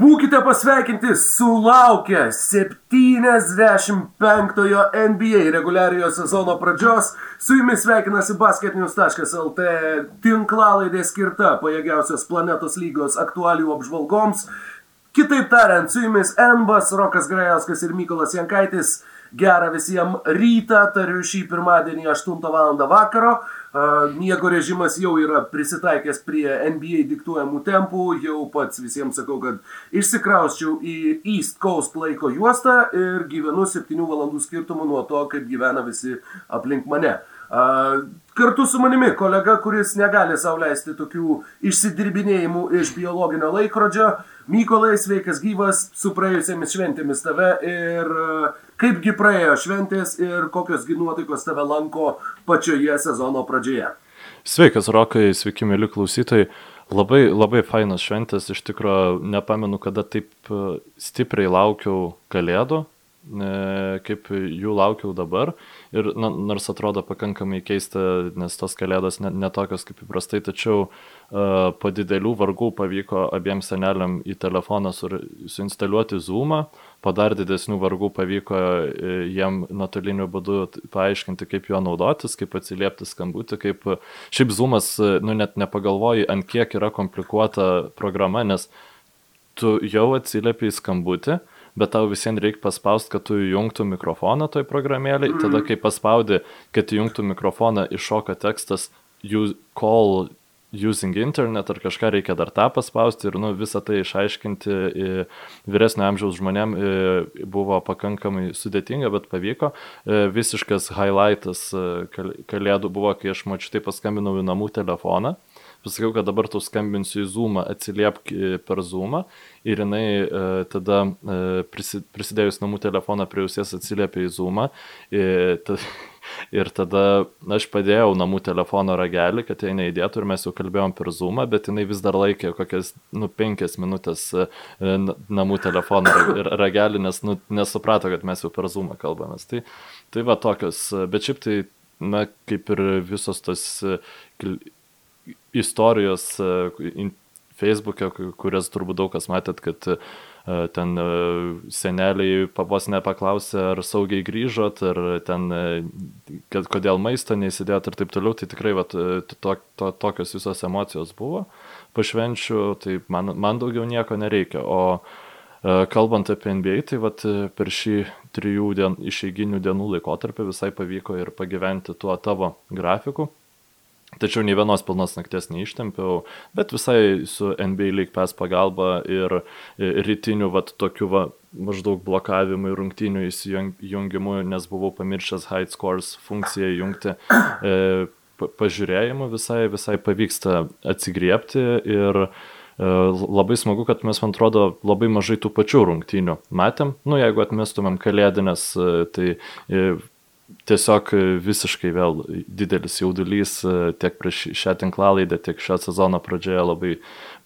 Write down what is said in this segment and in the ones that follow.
Būkite pasveikinti sulaukę 75-ojo NBA reguliariojo sezono pradžios. Su jumis sveikinasi basketnews.lt tinklalaidė skirta pajėgiausios planetos lygos aktualijų apžvalgoms. Kitaip tariant, su jumis Embas, Rokas Grajauskas ir Mykolas Jankaitis. Gerą visiems rytą, tariu šį pirmadienį 8 val. vakaro. Miego režimas jau yra prisitaikęs prie NBA diktuojamų tempų, jau pats visiems sakau, kad išsikrausčiau į East Coast laiko juostą ir gyvenu 7 valandų skirtumu nuo to, kaip gyvena visi aplink mane. Kartu su manimi kolega, kuris negali sauliaisti tokių išsidirbinėjimų iš biologinio laikrodžio, Mykolai, sveikas gyvas, su praėjusiamis šventėmis tave ir kaipgi praėjo šventės ir kokios gi nuotaikos tave lanko pačioje sezono pradžioje. Sveikas, Rokai, sveiki, mėly klausytojai. Labai, labai fainas šventės, iš tikrųjų nepamenu, kada taip stipriai laukiau kalėdų, E, kaip jų laukiau dabar. Ir na, nors atrodo pakankamai keista, nes tos kalėdos netokios ne kaip įprastai, tačiau uh, po didelių vargų pavyko abiems seneliam į telefoną su, suinstaliuoti Zoomą, po dar didesnių vargų pavyko e, jiem nuotoliniu būdu paaiškinti, kaip juo naudotis, kaip atsiliepti skambutį, kaip šiaip Zoomas, nu net nepagalvoji, ant kiek yra komplikuota programa, nes tu jau atsiliepi į skambutį, bet tau visiems reikia paspausti, kad tu įjungtų mikrofoną toj programėlį, tada kai paspaudi, kad įjungtų mikrofoną, iššoka tekstas use, call using internet ar kažką reikia dar tą paspausti ir nu, visą tai išaiškinti vyresnio amžiaus žmonėm buvo pakankamai sudėtinga, bet pavyko. Visiškas highlightas kalėdų buvo, kai aš mačiutai paskambinau į namų telefoną pasakiau, kad dabar tu skambinsiu į Zoomą, atsiliepk e, per Zoomą ir jinai e, tada e, prisidėjus namų telefoną prie ausies atsiliepė į Zoomą. Ta, ir tada aš padėjau namų telefono ragelį, kad jie neįdėtų ir mes jau kalbėjom per Zoomą, bet jinai vis dar laikė kokias, nu, penkias minutės namų telefono ragelį, nes, nu, nesuprato, kad mes jau per Zoomą kalbamės. Tai, tai va tokios, bet šiaip tai, na, kaip ir visos tos istorijos e, Facebook'e, kurias turbūt daug kas matėt, kad e, ten e, seneliai vos nepaklausė, ar saugiai grįžot, ar ten, kad, kodėl maisto neįsidėjot ir taip toliau, tai tikrai vat, to, to, tokios visos emocijos buvo. Pašvenčių, tai man, man daugiau nieko nereikia. O kalbant apie NBA, tai vat, per šį trijų dien, išeiginių dienų laikotarpį visai pavyko ir pagyventi tuo tavo grafiku Tačiau nei vienos pilnos nakties neištempiau, bet visai su NBA League Pass pagalba ir rytiniu vat, tokiu va, maždaug blokavimu ir rungtiniu įsijungimu, nes buvau pamiršęs high scores funkciją įjungti, e, pažiūrėjimu visai, visai pavyksta atsigriepti ir e, labai smagu, kad mes, man atrodo, labai mažai tų pačių rungtynių matėm. Nu, jeigu atmestumėm kalėdinės, e, tai e, tiesiog visiškai vėl didelis jaudulys tiek prieš šią tinklalaidę, tiek šią sezono pradžioje labai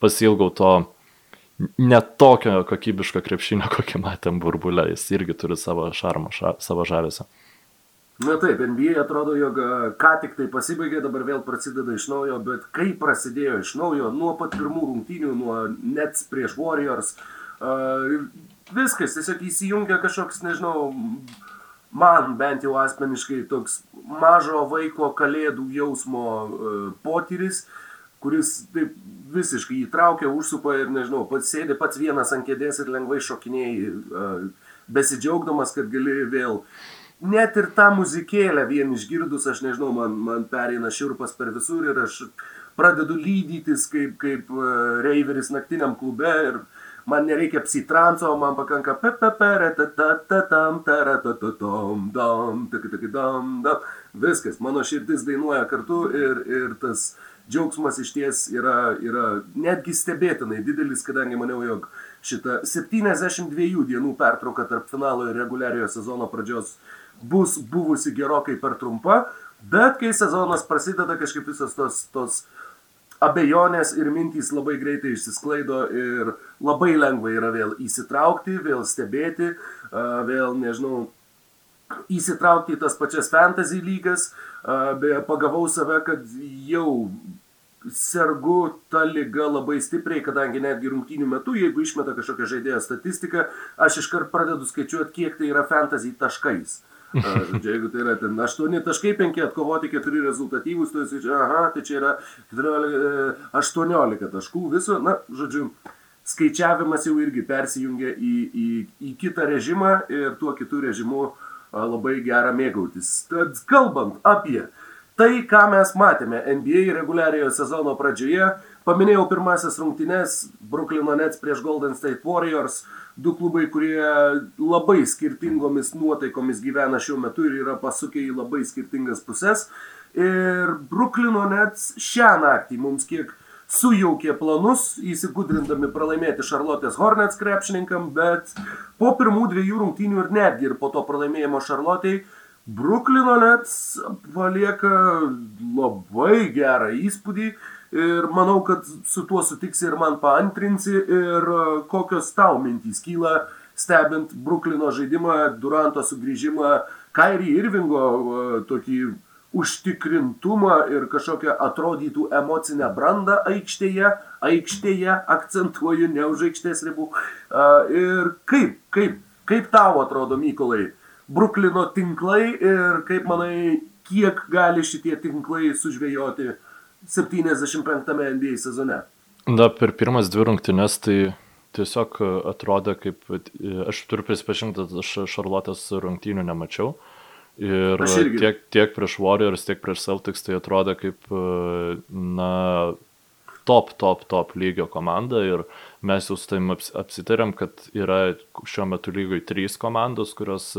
pasilgau to netokio kokybiško krepšinio, kokį matėm burbulę, jis irgi turi savo šarmą, ša, savo žavesio. Na taip, NBA atrodo, jog ką tik tai pasibaigė, dabar vėl prasideda iš naujo, bet kai prasidėjo iš naujo, nuo pat pirmų rungtynių, nuo Nets prieš Warriors, uh, viskas tiesiog įsijungia kažkoks, nežinau, man bent jau asmeniškai toks mažo vaiko kalėdų jausmo uh, potyris, kuris taip visiškai įtraukia, užsupa ir nežinau, pats sėdi pats vienas ant kėdės ir lengvai šokinėjai, uh, besidžiaugdamas, kad gali vėl. Net ir tą muzikėlę vien išgirdus, aš nežinau, man, man pereina šiurpas per visur ir aš pradedu lydytis kaip, kaip uh, reiveris naktiniam klube ir man nereikia psitranso, man pakanka viskas, mano širdis dainuoja kartu ir, ir tas džiaugsmas iš ties yra, yra netgi stebėtinai didelis, kadangi maniau, jog šita 72 dienų pertrauka tarp finalo ir reguliariojo sezono pradžios bus buvusi gerokai per trumpa, bet kai sezonas prasideda, kažkaip visos tos, tos abejonės ir mintys labai greitai išsisklaido ir labai lengva yra vėl įsitraukti, vėl stebėti, vėl, nežinau, įsitraukti į tas pačias fantasy lygas, beje, pagavau save, kad jau sergu tą lygą labai stipriai, kadangi netgi rungtynių metu, jeigu išmeta kažkokią žaidėjo statistiką, aš iškart pradedu skaičiuoti, kiek tai yra fantasy taškais. Žodžiu, jeigu tai yra ten 8 taškai, 5 atkovoti, 4 rezultatyvus, tu esi, aha, tai čia yra 14, 18 taškų viso, na, žodžiu, skaičiavimas jau irgi persijungia į, į, į kitą režimą ir tuo kitų režimu labai gera mėgautis. Tad kalbant apie tai, ką mes matėme NBA reguliariojo sezono pradžioje, paminėjau pirmasis rungtynes Brooklyno Nets prieš Golden State Warriors du klubai, kurie labai skirtingomis nuotaikomis gyvena šiuo metu ir yra pasukę į labai skirtingas puses. Ir Bruklino net šią naktį mums kiek sujaukė planus, įsigudrindami pralaimėti Šarlotės Hornets krepšininkam, bet po pirmų dviejų rungtynių ir netgi ir po to pralaimėjimo Šarlotėjai, Bruklino net palieka labai gerą įspūdį Ir manau, kad su tuo sutiksi ir man paantrinsi. Ir e, kokios tau mintys kyla stebint Bruklino žaidimą, Duranto sugrįžimą, Kairį Irvingo e, tokį užtikrintumą ir kažkokią atrodytų emocinę brandą aikštėje, aikštėje akcentuoju, ne už aikštės ribų. E, ir kaip, kaip, kaip tau atrodo, Mykolai, Bruklino tinklai ir kaip manai, kiek gali šitie tinklai sužvėjoti 75 NBA sezone. Na, per pirmas dvi rungtynes tai tiesiog atrodė kaip, aš turiu prisipažinti, aš Šarlotės rungtynių nemačiau. Ir tiek, tiek prieš Warriors, tiek prieš Celtics tai atrodė kaip, na, top, top, top lygio komanda ir mes jau su taim apsitarėm, kad yra šiuo metu lygoj trys komandos, kurios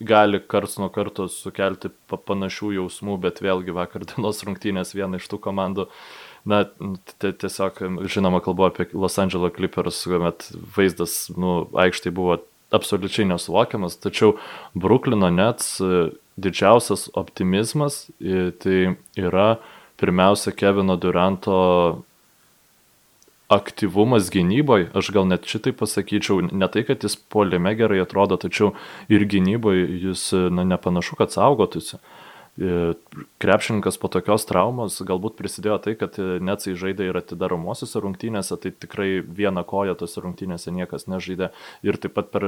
gali karts nuo karto sukelti panašių jausmų, bet vėlgi vakar dienos rungtynės viena iš tų komandų. Na, tiesiog, žinoma, kalbu apie Los Angeles Clippers, kuomet vaizdas, nu, aikštai buvo absoliučiai nesuvokiamas, tačiau Bruklino Nets e, didžiausias optimizmas e, tai yra pirmiausia Kevino Duranto aktyvumas gynyboje, aš gal net šitai pasakyčiau, ne tai, kad jis polime gerai atrodo, tačiau ir gynyboje jis na, nepanašu, kad saugotųsi. E, krepšininkas po tokios traumos galbūt prisidėjo tai, kad Netsai žaidė ir atidaromosiose rungtynėse, tai tikrai vieną koją tose rungtynėse niekas nežaidė. Ir taip pat per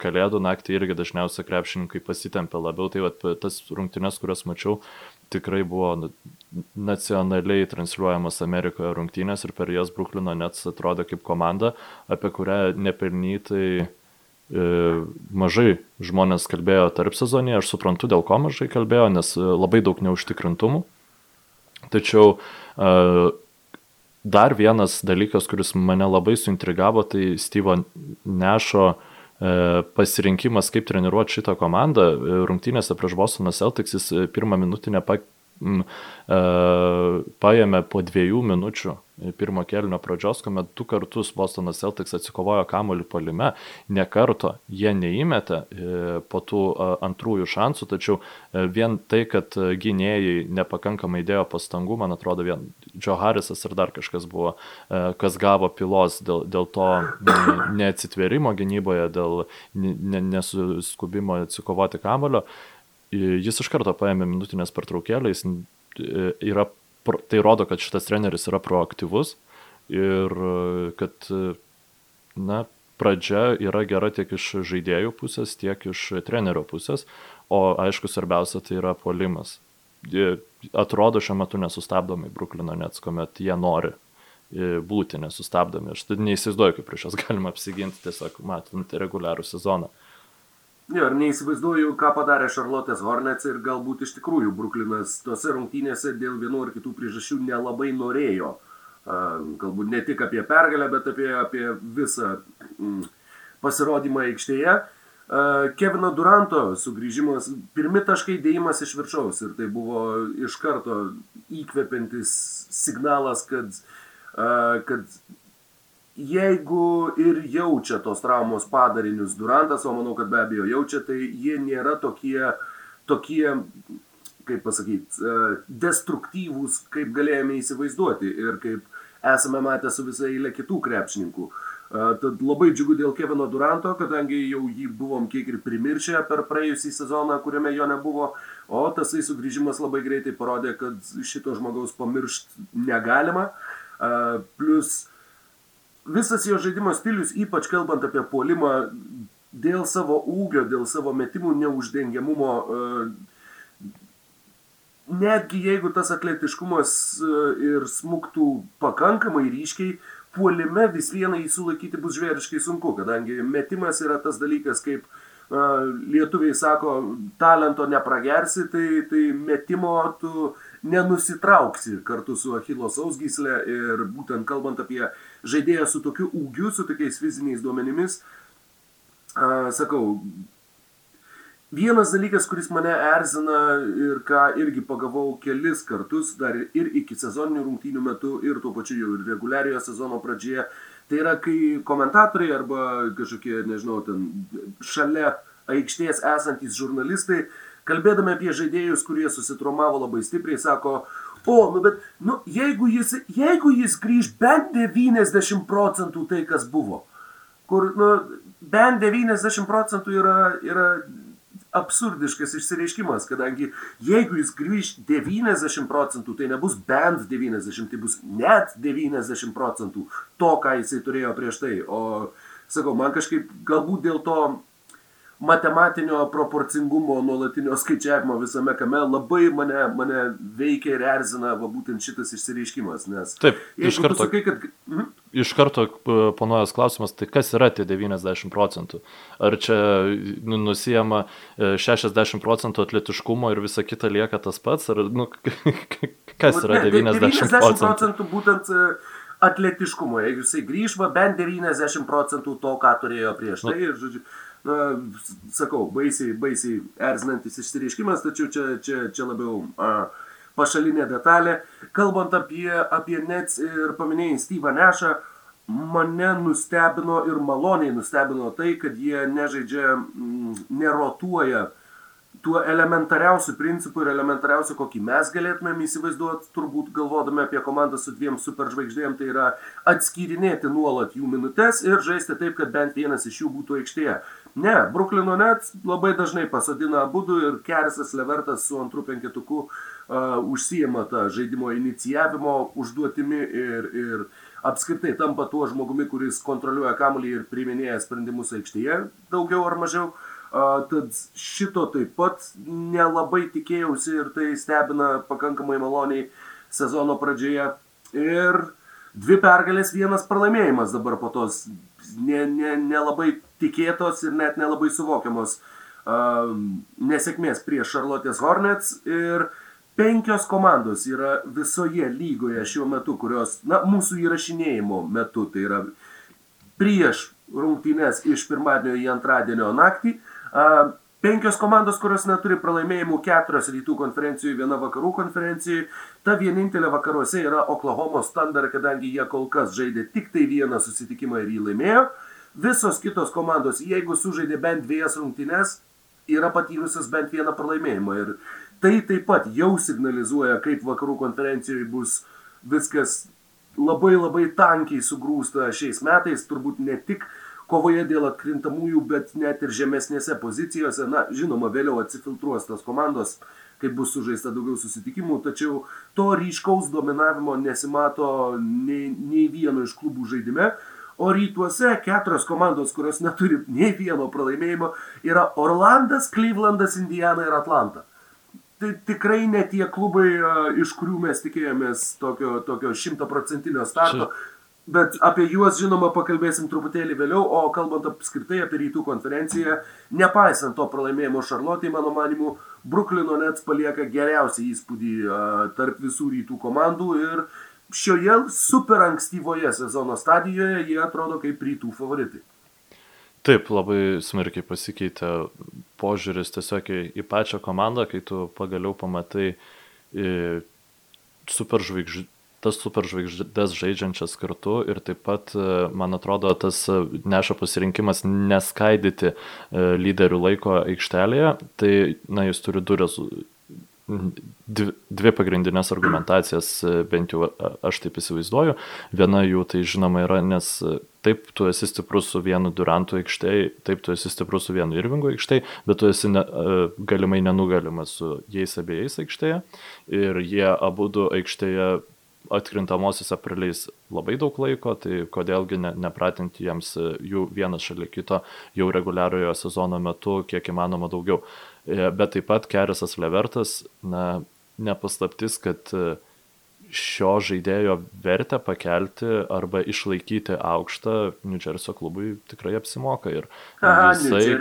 kalėdų naktį irgi dažniausiai krepšininkai pasitempė labiau. Tai vat, tas rungtynės, kurias mačiau, tikrai buvo nacionaliai transliuojamas Amerikoje rungtynės ir per jas Bruklino Nets atrodo kaip komanda, apie kurią nepelnytai E, mažai žmonės kalbėjo tarp sezonėje, aš suprantu, dėl ko mažai kalbėjo, nes e, labai daug neužtikrintumų. Tačiau e, dar vienas dalykas, kuris mane labai suintrigavo, tai Stevo Nešo pasirinkimas, kaip treniruoti šitą komandą. Rungtynėse prieš Bostoną Celtics jis pirmą minutę nepak paėmė po dviejų minučių pirmo kelnio pradžios, kuomet du kartus Bostonas Celtics atsikovojo kamuolį polime, ne karto jie neįmetė e, po tų antrųjų šansų, tačiau e, vien tai, kad gynėjai nepakankamai dėjo pastangų, man atrodo, vien Joe Harrisas ir dar kažkas buvo, e, kas gavo pilos dėl, dėl to neatsitvėrimo gynyboje, dėl nesuskubimo atsikovoti kamulio, jis iš karto paėmė minutinės pertraukėlės, yra tai rodo, kad šitas treneris yra proaktyvus ir kad, na, pradžia yra gera tiek iš žaidėjų pusės, tiek iš trenerio pusės, o aišku, svarbiausia tai yra polimas. Atrodo šiuo metu nesustabdomi Bruklino Nets, kuomet jie nori būti nesustabdomi. Aš tai neįsivaizduoju, kaip prieš jas galima apsiginti, tiesiog matant reguliarų sezoną. Jo, ir neįsivaizduoju, ką padarė Šarlotės Hornets ir galbūt iš tikrųjų Bruklinas tose rungtynėse dėl vienų ar kitų priežasčių nelabai norėjo. Galbūt ne tik apie pergalę, bet apie, apie visą mm, pasirodymą aikštėje. Kevino Duranto sugrįžimas, pirmi taškai dėjimas iš viršaus ir tai buvo iš karto įkvepiantis signalas, kad, kad jeigu ir jaučia tos traumos padarinius Durantas, o manau, kad be abejo jaučia, tai jie nėra tokie, tokie kaip pasakyti, e, destruktyvūs, kaip galėjome įsivaizduoti ir kaip esame matę su visai eilė kitų krepšininkų. Tad labai džiugu dėl Kevino Duranto, kadangi jau jį buvom kiek ir primiršę per praėjusį sezoną, kuriame jo nebuvo, o tasai sugrįžimas labai greitai parodė, kad šito žmogaus pamiršt negalima. Plus visas jo žaidimo stilius, ypač kalbant apie puolimą, dėl savo ūgio, dėl savo metimų neuždengiamumo, netgi jeigu tas atletiškumas ir smuktų pakankamai ryškiai, puolime vis vieną jį sulaikyti bus žvėriškai sunku, kadangi metimas yra tas dalykas, kaip uh, lietuviai sako, talento nepragersi, tai, tai metimo tu nenusitrauksi kartu su Achilo sausgyslė ir būtent kalbant apie žaidėją su tokiu ūgiu, su tokiais fiziniais duomenimis, uh, sakau, Vienas dalykas, kuris mane erzina ir ką irgi pagavau kelis kartus, dar ir iki sezoninių rungtynių metu, ir tuo pačiu jau ir reguliariojo sezono pradžioje, tai yra, kai komentatoriai arba kažkokie, nežinau, ten šalia aikštės esantys žurnalistai, kalbėdami apie žaidėjus, kurie susitromavo labai stipriai, sako, o, nu bet, nu, jeigu jis, jeigu jis grįž bent 90 procentų tai, kas buvo, kur, nu, bent 90 procentų yra, yra absurdiškas išsireiškimas, kadangi jeigu jis grįž 90 procentų, tai nebus bent 90, tai bus net 90 procentų to, ką jisai turėjo prieš tai. O sakau, man kažkaip galbūt dėl to matematinio proporcingumo, nuolatinio skaičiavimo visame kame labai mane, mane veikia ir erzina va, būtent šitas išsireiškimas. Nes Taip, iš karto, sakai, kad... mhm. iš karto panojas klausimas, tai kas yra tie 90 procentų? Ar čia nu, nusijama 60 e, procentų atletiškumo ir visa kita lieka tas pats? Ar, nu, kas yra 90 procentų? 90 procentų būtent e, atletiškumo, jeigu jisai grįžva bent 90 procentų to, ką turėjo prieš nu. tai. Žodžiu, na, sakau, baisiai, baisiai erzinantis išsireiškimas, tačiau čia, čia, čia labiau a, pašalinė detalė. Kalbant apie, apie Nets ir paminėjai Steve'ą Nešą, mane nustebino ir maloniai nustebino tai, kad jie nežaidžia, m, nerotuoja tuo elementariausiu principu ir elementariausiu, kokį mes galėtumėm įsivaizduoti, turbūt galvodami apie komandą su dviem superžvaigždėm, tai yra atskyrinėti nuolat jų minutės ir žaisti taip, kad bent vienas iš jų būtų aikštėje. Ne, Bruklino net labai dažnai pasodina abu ir Kerisas Levertas su antru penketuku uh, užsijama tą žaidimo inicijavimo užduotimi ir, ir apskritai tampa tuo žmogumi, kuris kontroliuoja kamuolį ir priiminėja sprendimus aikštėje daugiau ar mažiau. Uh, tad šito taip pat nelabai tikėjausi ir tai stebina pakankamai maloniai sezono pradžioje. Ir dvi pergalės, vienas pralaimėjimas dabar po tos nelabai ne, ne tikėtos ir net nelabai suvokiamos uh, nesėkmės prieš Charlotte's Hornets ir penkios komandos yra visoje lygoje šiuo metu, kurios, na, mūsų įrašinėjimo metu, tai yra prieš rungtynes iš pirmadienio į antradienio naktį, uh, Penkios komandos, kurios neturi pralaimėjimų, keturios rytų konferencijų, viena vakarų konferencijų. Ta vienintelė vakaruose yra Oklahoma Standard, kadangi jie kol kas žaidė tik tai vieną susitikimą ir jį laimėjo. Visos kitos komandos, jeigu sužaidė bent dviejas rungtynes, yra patyrusios bent vieną pralaimėjimą. Ir tai taip pat jau signalizuoja, kaip vakarų konferencijoje bus viskas labai labai tankiai sugrūsta šiais metais, turbūt ne tik kovoje dėl atkrintamųjų, bet net ir žemesnėse pozicijose. Na, žinoma, vėliau atsifiltruos tas komandos, kai bus sužaista daugiau susitikimų, tačiau to ryškaus dominavimo nesimato nei, nei vieno iš klubų žaidime. O rytuose keturios komandos, kurios neturi nei vieno pralaimėjimo, yra Orlandas, Clevelandas, Indiana ir Atlanta. Tai tikrai ne tie klubai, iš kurių mes tikėjomės tokio, šimtaprocentinio starto. Bet apie juos, žinoma, pakalbėsim truputėlį vėliau, o kalbant apskritai apie rytų konferenciją, nepaisant to pralaimėjimo Šarlotė, mano manimu, Bruklino Nets palieka geriausią įspūdį uh, tarp visų rytų komandų ir šioje super ankstyvoje sezono stadijoje jie atrodo kaip rytų favoritai. Taip, labai smarkiai pasikeitė požiūris tiesiog į, į pačią komandą, kai tu pagaliau pamatai superžvaigždžių tas superžvaigždės žaidžiančias kartu ir taip pat, e, man atrodo, tas e, neša pasirinkimas neskaidyti e, lyderių laiko aikštelėje, tai, na, jis turi du, rezu, dvi, dvi pagrindinės argumentacijas, bent jau aš taip įsivaizduoju. Viena jų tai žinoma yra, nes taip tu esi stiprus su vienu Durantu aikštėje, taip tu esi stiprus su vienu Irvingu aikštėje, bet tu esi ne, galimai nenugalimas su jais abiejais aikštėje. Ir jie abu du aikštėje atkrintamosiose praleis labai daug laiko, tai kodėlgi ne, nepratinti jiems e, jų vienas šalia kito jau reguliariojo sezono metu, kiek įmanoma daugiau. E, bet taip pat Kerisas Levertas, na, nepaslaptis, kad e, šio žaidėjo vertę pakelti arba išlaikyti aukštą New Jersey klubui tikrai apsimoka. Ir jisai,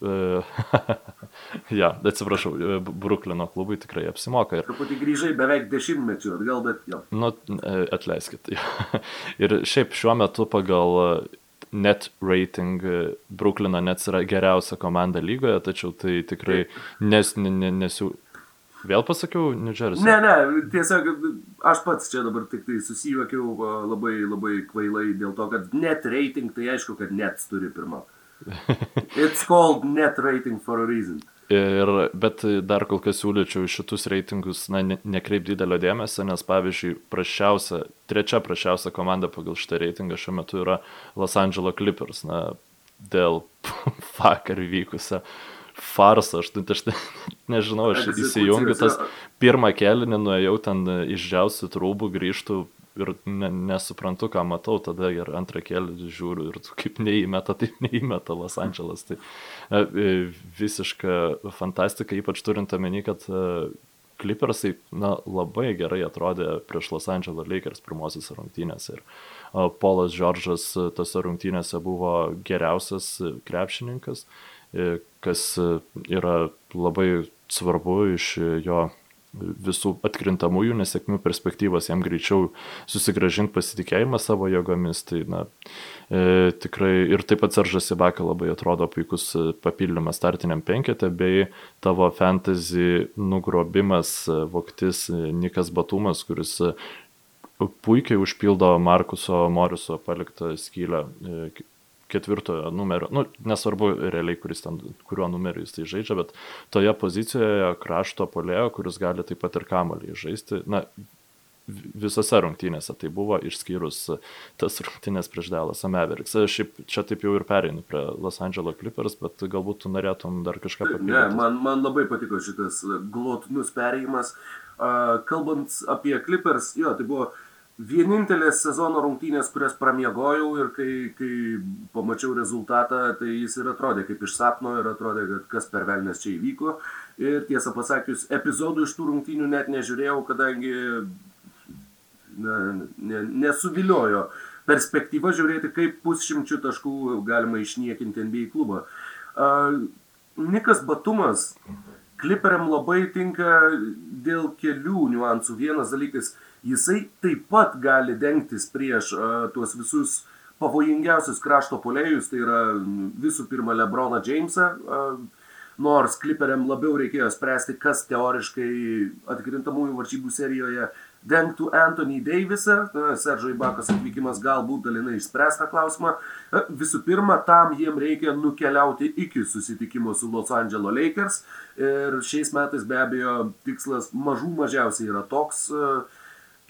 ja, atsiprašau, Bruklino klubui tikrai apsimoka. Ir... Truputį grįžai beveik dešimtmečių atgal, bet jo. Nu, e, atleiskit. ir šiaip šiuo metu pagal net rating Bruklino net yra geriausia komanda lygoje, tačiau tai tikrai nes, nes, nesiū... Vėl pasakiau New Jersey. Ne, ne, tiesiog aš pats čia dabar tik tai susijuokiau labai labai kvailai dėl to, kad net rating, tai aišku, kad net turi pirmą. It's called net rating for a reason. Ir, bet dar kol kas siūlyčiau šitus reitingus, na, ne, nekreip didelio dėmesio, nes pavyzdžiui, prašiausia, trečia prašiausia komanda pagal šitą reitingą šiuo metu yra Los Angeles Clippers, na, dėl vakar vykusio farsą, aš, aš nežinau, aš įsijungiu tas pirmą kelinį, nuėjau ten išdžiausiu trūbų, grįžtų ir ne, nesuprantu, ką matau, tada ir antrą kėlį žiūriu ir kaip neįmeta, taip neįmeta Los Andželas. Tai visiška fantastika, ypač turint omeny, kad e, Clippersai na, labai gerai atrodė prieš Los Angeles Lakers pirmosiose rungtynėse. Ir Polas Džordžas tose rungtynėse buvo geriausias krepšininkas, kas yra labai svarbu iš jo visų atkrintamųjų nesėkmių perspektyvos, jam greičiau susigražinti pasitikėjimą savo jėgomis. Tai, na, e, tikrai ir taip pat Seržas Ibaka labai atrodo puikus papildymas startiniam penketė, bei tavo fantasy nugrobimas, voktis Nikas Batumas, kuris puikiai užpildo Markuso Moriso paliktą skylę e, ketvirtojo numerio, nu, nesvarbu realiai, ten, kuriuo numeriu jis tai žaidžia, bet toje pozicijoje krašto polėjo, kuris gali taip pat ir kamolį žaisti, na, visose rungtynėse tai buvo, išskyrus tas rungtynės prieš Dallas Mavericks. Šiaip čia taip jau ir pereinu prie Los Angeles Clippers, bet galbūt tu norėtum dar kažką papildyti. Ne, man, man labai patiko šitas glotinus perėjimas. Uh, kalbant apie Clippers, jo, tai buvo vienintelės sezono rungtynės, kurias pramiegojau ir kai, kai pamačiau rezultatą, tai jis ir atrodė kaip iš sapno ir atrodė, kad kas per velnės čia įvyko. Ir tiesą pasakius, epizodų iš tų rungtynių net nežiūrėjau, kadangi nesuviliojo perspektyva žiūrėti, kaip pusšimčių taškų galima išniekinti NBA klubą. Uh, Nikas Batumas kliperiam labai tinka dėl kelių niuansų. Vienas dalykas, uh, jisai taip pat gali dengtis prieš uh, tuos visus pavojingiausius krašto polėjus, tai yra visų pirma Lebroną Jamesą, uh, nors kliperiam labiau reikėjo spręsti, kas teoriškai atkrintamųjų varžybų serijoje dengtų Anthony Davisą. Seržo Ibakos atvykimas galbūt dalinai išspręsta klausimą. Visų pirma, tam jiem reikia nukeliauti iki susitikimo su Los Angeles Lakers. Ir šiais metais be abejo tikslas mažų mažiausiai yra toks. Uh,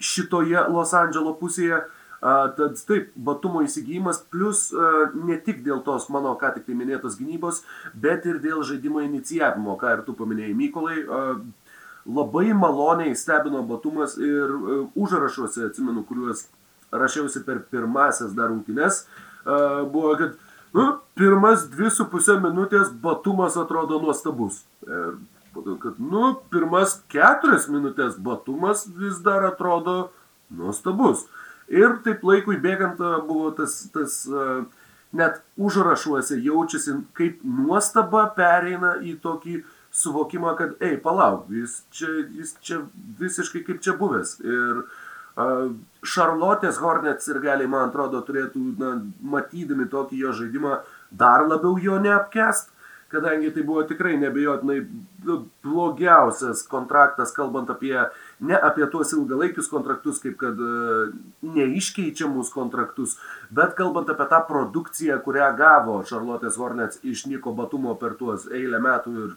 šitoje Los Andželo pusėje. Tad taip, batumo įsigijimas, plus ne tik dėl tos mano ką tik tai minėtos gynybos, bet ir dėl žaidimo inicijavimo, ką ir tu paminėjai Mykolai. Labai maloniai stebino batumas ir užrašuose, atsimenu, kuriuos rašiausi per pirmasias dar rungtynes, buvo, kad nu, pirmas dvi su pusė minutės batumas atrodo nuostabus. Ir kad, nu, pirmas keturias minutės batumas vis dar atrodo nuostabus. Ir taip laikui bėgant buvo tas, tas net užrašuose jaučiasi, kaip nuostaba pereina į tokį suvokimą, kad, ei, palauk, jis čia, jis čia visiškai kaip čia buvęs. Ir Šarlotės Hornets ir galiai, man atrodo, turėtų, na, matydami tokį jo žaidimą, dar labiau jo neapkest kadangi tai buvo tikrai nebejotinai blogiausias kontraktas, kalbant apie, ne apie tuos ilgalaikius kontraktus, kaip kad e, neiškeičiamus kontraktus, bet kalbant apie tą produkciją, kurią gavo Charlotte's Hornets iš Niko Batumo per tuos eilę metų ir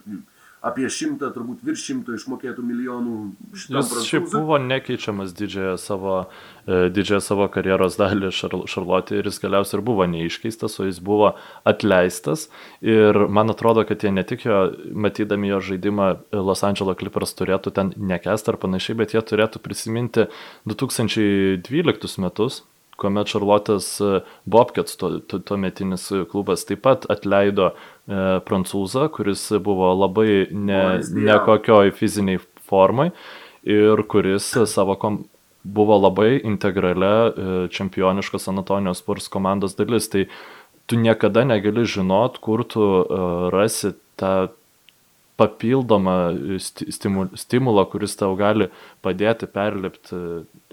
apie šimtą, turbūt virš šimto išmokėtų milijonų. Jis šiaip buvo nekeičiamas didžiąją savo, e, didžiąją savo karjeros dalį Šarlotė ir jis galiausiai ir buvo neiškeistas, o jis buvo atleistas. Ir man atrodo, kad jie ne tik jo, matydami jo žaidimą Los Angeles Clippers turėtų ten nekest ar panašiai, bet jie turėtų prisiminti 2012 metus, kuomet Šarlotės e, Bobkets, tuometinis to, to klubas, taip pat atleido e, prancūzą, kuris buvo labai ne, nekokioj fiziniai formai ir kuris savo kom, buvo labai integralia e, čempioniškos Anatonijos Spurs komandos dalis. Tai tu niekada negali žinot, kur tu e, rasi tą papildomą stimulą, kuris tau gali padėti perlipti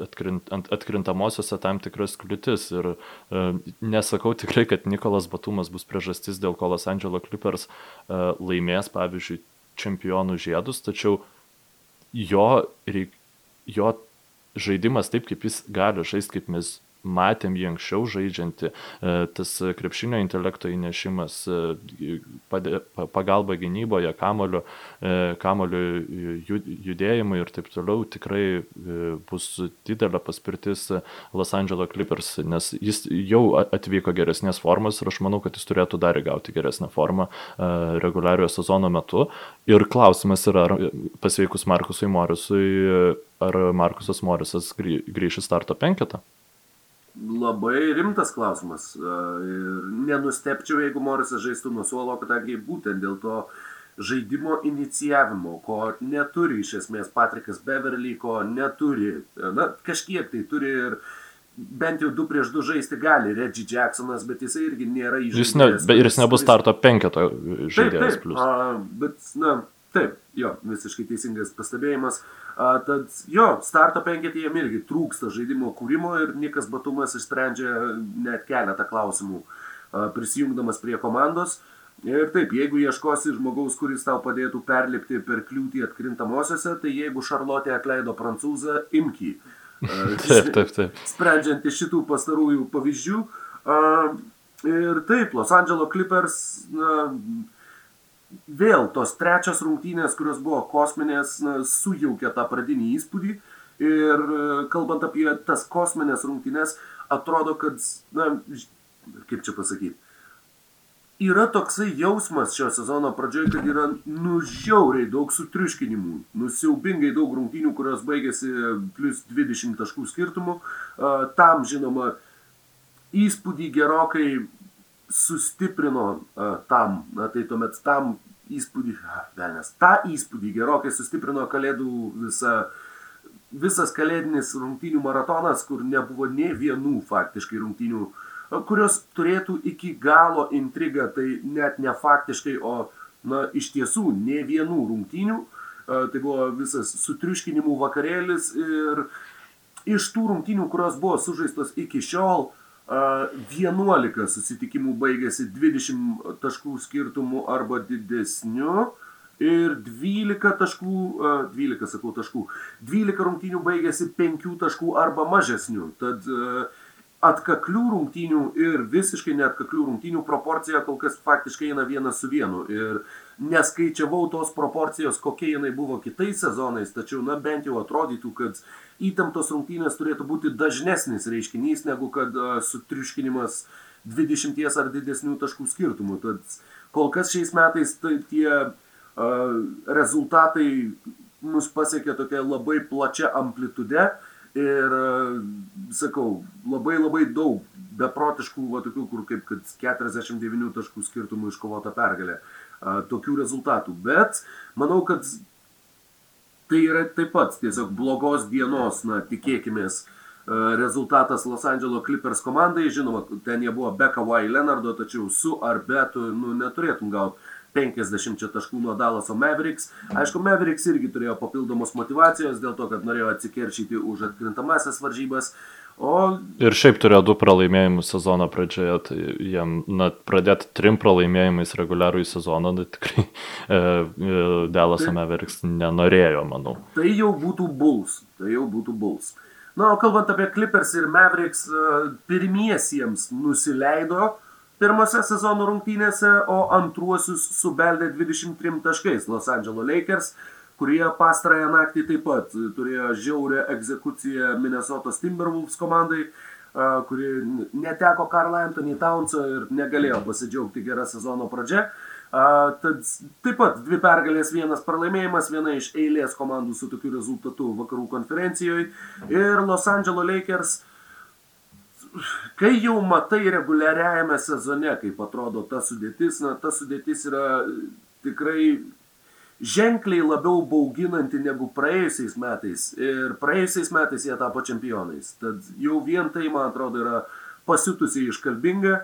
atkrint, atkrintamosiose tam tikras kliūtis. Ir e, nesakau tikrai, kad Nikolas Batumas bus priežastis, dėl ko Los Angeles Clippers e, laimės, pavyzdžiui, čempionų žiedus, tačiau jo, reik, jo žaidimas taip, kaip jis gali žaisti, kaip mes matėm jį anksčiau žaidžiantį, e, tas krepšinio intelekto įnešimas, e, pagalba gynyboje, kamoliu, e, kamoliu judėjimui ir taip toliau tikrai bus didelė paspirtis Los Angeles Clippers, nes jis jau atvyko geresnės formos ir aš manau, kad jis turėtų dar įgauti geresnę formą reguliariojo sezono metu. Ir klausimas yra, pasveikus Markusui Morisui, ar Markusas Morisas grįš į starto penketą? Labai rimtas klausimas. Ir nenustepčiau, jeigu Morisas žaistų nuo suolo, kadangi būtent dėl to žaidimo inicijavimo, ko neturi iš esmės Patrikas Beverly, ko neturi, na, kažkiek tai turi ir bent jau du prieš du žaisti gali Reggie Jacksonas, bet jisai irgi nėra įžaidęs. Jis ne, ir jis nebus starto penketo žaidėjas. Taip, taip, a, bet, na, taip, jo, visiškai teisingas pastebėjimas. A, tad jo, starto penketį jiem irgi trūksta žaidimo kūrimo ir Nikas Batumas išsprendžia net keletą klausimų a, prisijungdamas prie komandos. Ir taip, jeigu ieškosi žmogaus, kuris tau padėtų perlipti per kliūtį atkrintamosiose, tai jeigu Šarlotė atleido prancūzą, imkį. taip, taip, taip. Sprendžiant iš šitų pastarųjų pavyzdžių. A, ir taip, Los Angeles Clippers na, vėl tos trečios rungtynės, kurios buvo kosminės, sujaukė tą pradinį įspūdį. Ir e, kalbant apie tas kosminės rungtynės, atrodo, kad, na, kaip čia pasakyti, yra toksai jausmas šio sezono pradžioje, kad yra nužiauriai daug sutriuškinimų, nusiaubingai daug rungtynių, kurios baigėsi plus 20 taškų skirtumų. Tam, žinoma, įspūdį gerokai sustiprino uh, tam, na tai tuomet tam įspūdį, velnės, tą įspūdį gerokai sustiprino kalėdų visa, visas kalėdinis rungtynių maratonas, kur nebuvo ne vienų faktiškai rungtynių, kurios turėtų iki galo intrigą, tai net ne faktiškai, o na, iš tiesų ne vienų rungtynių. Tai buvo visas sutriuškinimų vakarėlis ir iš tų rungtynių, kurios buvo sužaistos iki šiol, 11 susitikimų baigėsi 20 taškų skirtumų arba didesniu ir 12 taškų, 12 sakau taškų, 12 rungtynių baigėsi 5 taškų arba mažesniu. Tad atkaklių rungtynių ir visiškai neatkaklių rungtynių proporcija kol kas faktiškai eina vienas su vienu. Ir neskaičiavau tos proporcijos, kokia jinai buvo kitais sezonais, tačiau, na, bent jau atrodytų, kad įtemptos rungtynės turėtų būti dažnesnis reiškinys negu kad sutriuškinimas 20 ar didesnių taškų skirtumų. Tad kol kas šiais metais tai tie uh, rezultatai mus pasiekė tokia labai plačia amplitude ir, uh, sakau, labai labai daug beprotiškų, va tokių, kur kaip kad 49 taškų skirtumų iškovota pergalė. Uh, tokių rezultatų. Bet manau, kad tai yra taip pat tiesiog blogos dienos, na, tikėkimės, e, rezultatas Los Angeles Clippers komandai. Žinoma, ten jie buvo be Kawhi Leonardo, tačiau su ar be tu nu, neturėtum gauti 50 taškų nuo Dallaso Mavericks. Aišku, Mavericks irgi turėjo papildomos motivacijos dėl to, kad norėjo atsikeršyti už atkrintamasis varžybas. O... Ir šiaip turėjo du pralaimėjimus sezono pradžioje, tai jiem na, pradėti trim pralaimėjimais reguliarų į sezoną, tai tikrai e, e, Delas tai, Mavericks nenorėjo, manau. Tai jau būtų Bulls, tai jau būtų Bulls. Na, o kalbant apie Clippers ir Mavericks, e, pirmiesiems nusileido pirmose sezono rungtynėse, o antruosius subeldė 23 taškais Los Angeles Lakers, kurie pastarąją naktį taip pat turėjo žiaurę egzekuciją Minnesotos Timberwolves komandai, kuri neteko Karl Anthony Townso ir negalėjo pasidžiaugti gerą sezono pradžią. Tad taip pat dvi pergalės, vienas pralaimėjimas, viena iš eilės komandų su tokiu rezultatu vakarų konferencijoje. Ir Los Angeles Lakers kai jau matai reguliariajame sezone, kaip atrodo ta sudėtis, na, ta sudėtis yra tikrai ženkliai labiau bauginanti negu praėjusiais metais. Ir praėjusiais metais jie tapo čempionais. Tad jau vien tai, man atrodo, yra pasitusiai iškalbinga.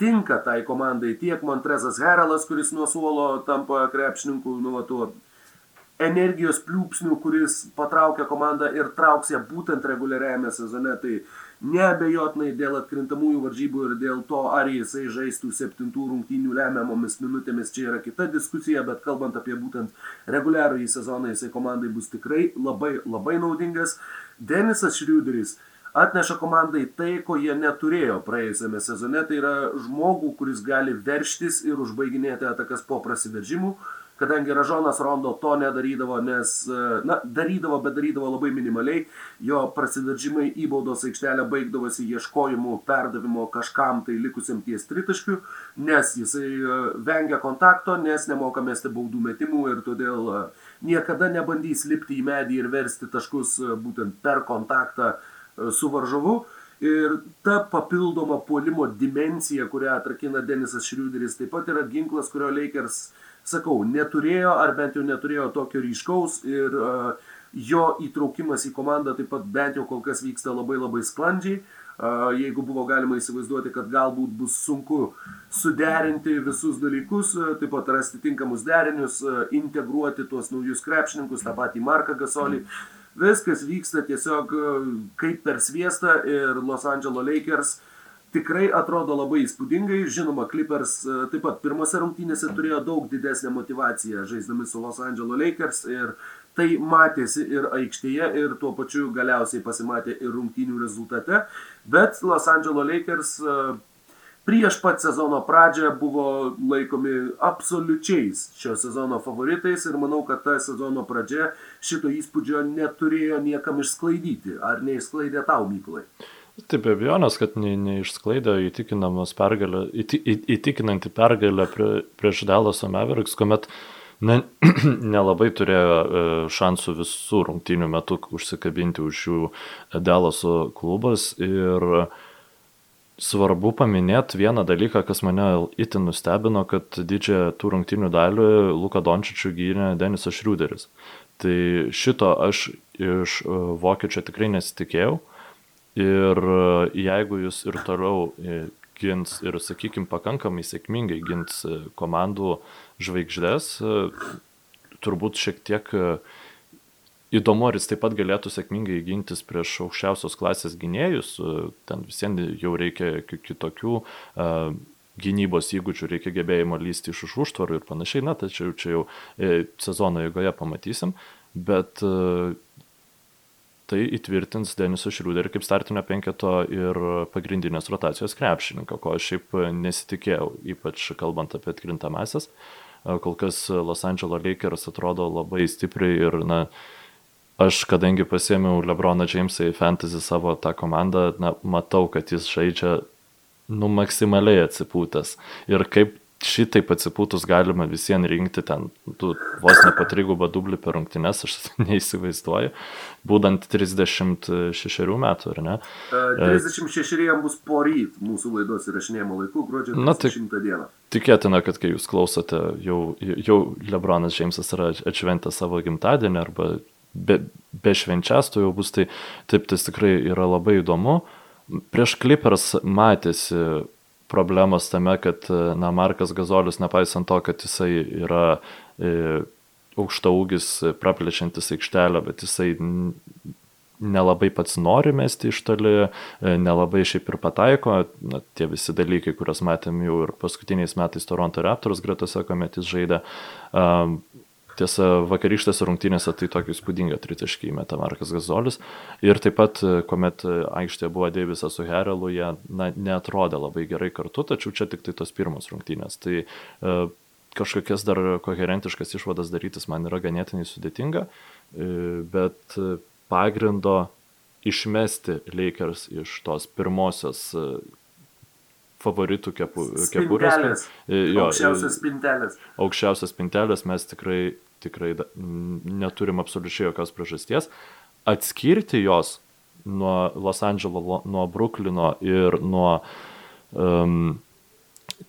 Tinka tai komandai tiek Montrezas Herelas, kuris nuo suolo tampa krepšininku, nu, tuo energijos pliūpsnių, kuris patraukia komandą ir trauks ją būtent reguliariajame sezone. Tai uh, Neabejotinai dėl atkrintamųjų varžybų ir dėl to, ar jisai žaistų septintų rungtynių lemiamomis minutėmis, čia yra kita diskusija, bet kalbant apie būtent reguliarų į sezoną, jisai komandai bus tikrai labai, labai naudingas. Denisas Šriuderis atneša komandai tai, ko jie neturėjo praėjusiame sezone, tai yra žmogų, kuris gali verštis ir užbaiginėti atakas po prasiveržimų kadangi Ražonas Rondo to nedarydavo, nes, e, na, darydavo, bet darydavo labai minimaliai, jo prasidaržymai į baudos aikštelę baigdavosi ieškojimu perdavimo kažkam tai likusiam ties tritaškių, nes jisai e, vengia kontakto, nes nemoka mesti baudų metimų ir todėl e, niekada nebandys lipti į medį ir versti taškus būtent per kontaktą su varžovu. Ir ta papildoma puolimo dimensija, kurią atrakina Denisas Šriuderis, taip pat yra ginklas, kurio Lakers uh, sakau, neturėjo, ar bent jau neturėjo tokio ryškaus ir uh, jo įtraukimas į komandą taip pat bent jau kol kas vyksta labai labai sklandžiai. Uh, jeigu buvo galima įsivaizduoti, kad galbūt bus sunku suderinti visus dalykus, uh, taip pat rasti tinkamus derinius, uh, integruoti tuos naujus krepšininkus, tą patį Marką Gasolį. Viskas vyksta tiesiog kaip per sviestą ir Los Angeles Lakers uh, tikrai atrodo labai įspūdingai. Žinoma, Clippers e, taip pat pirmose rungtynėse turėjo daug didesnę motivaciją žaisdami su Los Angeles Lakers ir tai matėsi ir aikštėje ir tuo pačiu galiausiai pasimatė ir rungtynių rezultate. Bet Los Angeles Lakers e, prieš pat sezono pradžią buvo laikomi absoliučiais šio sezono favoritais ir manau, kad ta sezono pradžia šito įspūdžio neturėjo niekam išsklaidyti. Ar neišsklaidė tau, Mykolai? Taip, be abejonės, kad ne, neišsklaidė pergalė, įti, įtikinanti pergalė prie, prieš Dalaso Mavericks, kuomet ne, nelabai turėjo e, šansų visų rungtynių metų užsikabinti už jų Dalaso klubas. Ir svarbu paminėti vieną dalyką, kas mane itin nustebino, kad didžiąją tų rungtynių dalį Luka Dončičių gynė Denisas Šriuderis. Tai šito aš iš e, vokiečio tikrai nesitikėjau. Ir e, jeigu jūs ir toliau e, gins ir, sakykime, pakankamai sėkmingai gins e, komandų žvaigždės, turbūt šiek tiek įdomu, ar jis taip pat galėtų sėkmingai gintis prieš aukščiausios klasės gynėjus, ten visiems jau reikia kitokių gynybos įgūdžių, reikia gebėjimo lysti iš už užtvarų ir panašiai, na, tačiau čia jau sezono eigoje pamatysim, bet tai įtvirtins Denisą Šriuderį kaip startinio penketo ir pagrindinės rotacijos krepšininką, ko aš šiaip nesitikėjau, ypač kalbant apie atkrintamasias. Kol kas Los Angeles Lakers atrodo labai stipriai ir, na, aš kadangi pasėmiau Lebroną Jamesą į fantasy savo tą komandą, na, matau, kad jis žaidžia nu maksimaliai atsipūtęs. Ir kaip šitaip atsipūtus galima visiems rinkti ten, tu vos ne patrigubą dublį per rungtynes, aš neįsivaizduoju, būdant 36 metų, ar ne? 36 e, jam bus poryt mūsų laidos įrašinėjimo laikų, gruodžio 30 tai, dieną. Tikėtina, kad kai jūs klausote, jau, jau Lebronas Džeimsas yra atšventęs savo gimtadienį arba be, be švenčias, to jau bus, tai taip tas tikrai yra labai įdomu. Prieš Clippers matėsi problemos tame, kad, na, Markas Gazolis, nepaisant to, kad jisai yra e, aukšta ūgis, praplečiantis aikštelę, bet jisai nelabai pats nori mesti iš toli, e, nelabai šiaip ir pataiko, na, tie visi dalykai, kuriuos matėm jau ir paskutiniais metais Toronto Raptors gretose, kuomet jis žaidė. Um, Tiesa, vakarykštėse rungtynėse tai tokį įspūdingą tritaškį įmetė Markas Gazolis. Ir taip pat, kuomet aikštėje buvo Deivisas su Herelu, jie na, netrodė labai gerai kartu, tačiau čia tik tai tos pirmos rungtynės. Tai e, kažkokias dar koherentiškas išvadas darytis man yra ganėtinai sudėtinga, e, bet pagrindo išmesti Lakers iš tos pirmosios e, favoritų kepu, kepurės. E, jo, aukščiausias spintelės. Aukščiausias spintelės mes tikrai, tikrai neturim absoliučiai jokios priežasties. Atskirti jos nuo Los Andželo, nuo Bruklino ir nuo um,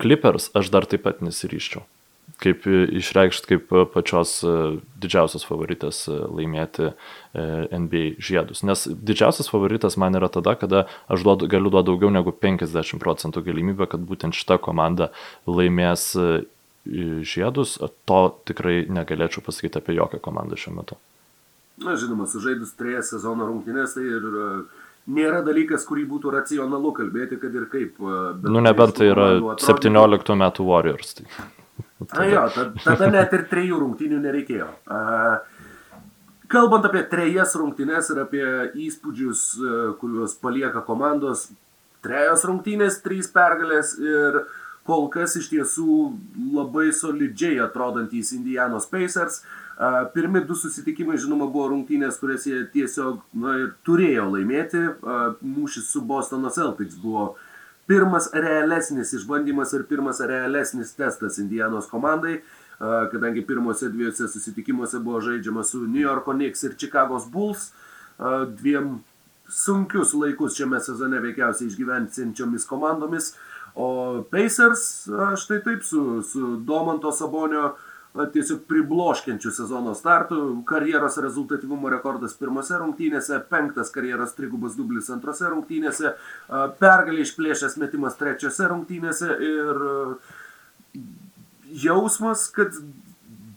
Clippers aš dar taip pat nesiryščiau kaip išreikšti kaip pačios e, didžiausios favoritės e, laimėti e, NBA žiedus. Nes didžiausias favoritas man yra tada, kada aš duodu, galiu duoti daugiau negu 50 procentų galimybę, kad būtent šita komanda laimės žiedus. To tikrai negalėčiau pasakyti apie jokią komandą šiuo metu. Na, žinoma, sužaidus trejas sezono rungtynės, tai ir nėra dalykas, kurį būtų racionalu kalbėti, kad ir kaip. Nu, nebent tai yra 17 metų Warriors. Tai. Na jo, tada net ir trejų rungtynių nereikėjo. Kalbant apie trejas rungtynės ir apie įspūdžius, kuriuos palieka komandos, trejos rungtynės, trys pergalės ir kol kas iš tiesų labai solidžiai atrodantys Indianos Pacers. Pirmi du susitikimai, žinoma, buvo rungtynės, kurias jie tiesiog na, turėjo laimėti. Mūšis su Bostono Celtics buvo uh, pirmas realesnis išbandymas ir pirmas realesnis testas Indianos komandai, kadangi pirmose dviejose susitikimuose buvo žaidžiama su New York Knicks ir Chicago's Bulls, dviem sunkius laikus šiame sezone veikiausiai išgyvensinčiomis komandomis, o Pacers štai taip su, su Domanto Sabonio uh, na, tiesiog pribloškiančių sezono startų. Karjeros rezultatyvumo rekordas pirmose rungtynėse, penktas karjeros trigubas dublis antrose rungtynėse, pergalį išplėšęs metimas trečiose rungtynėse ir jausmas, kad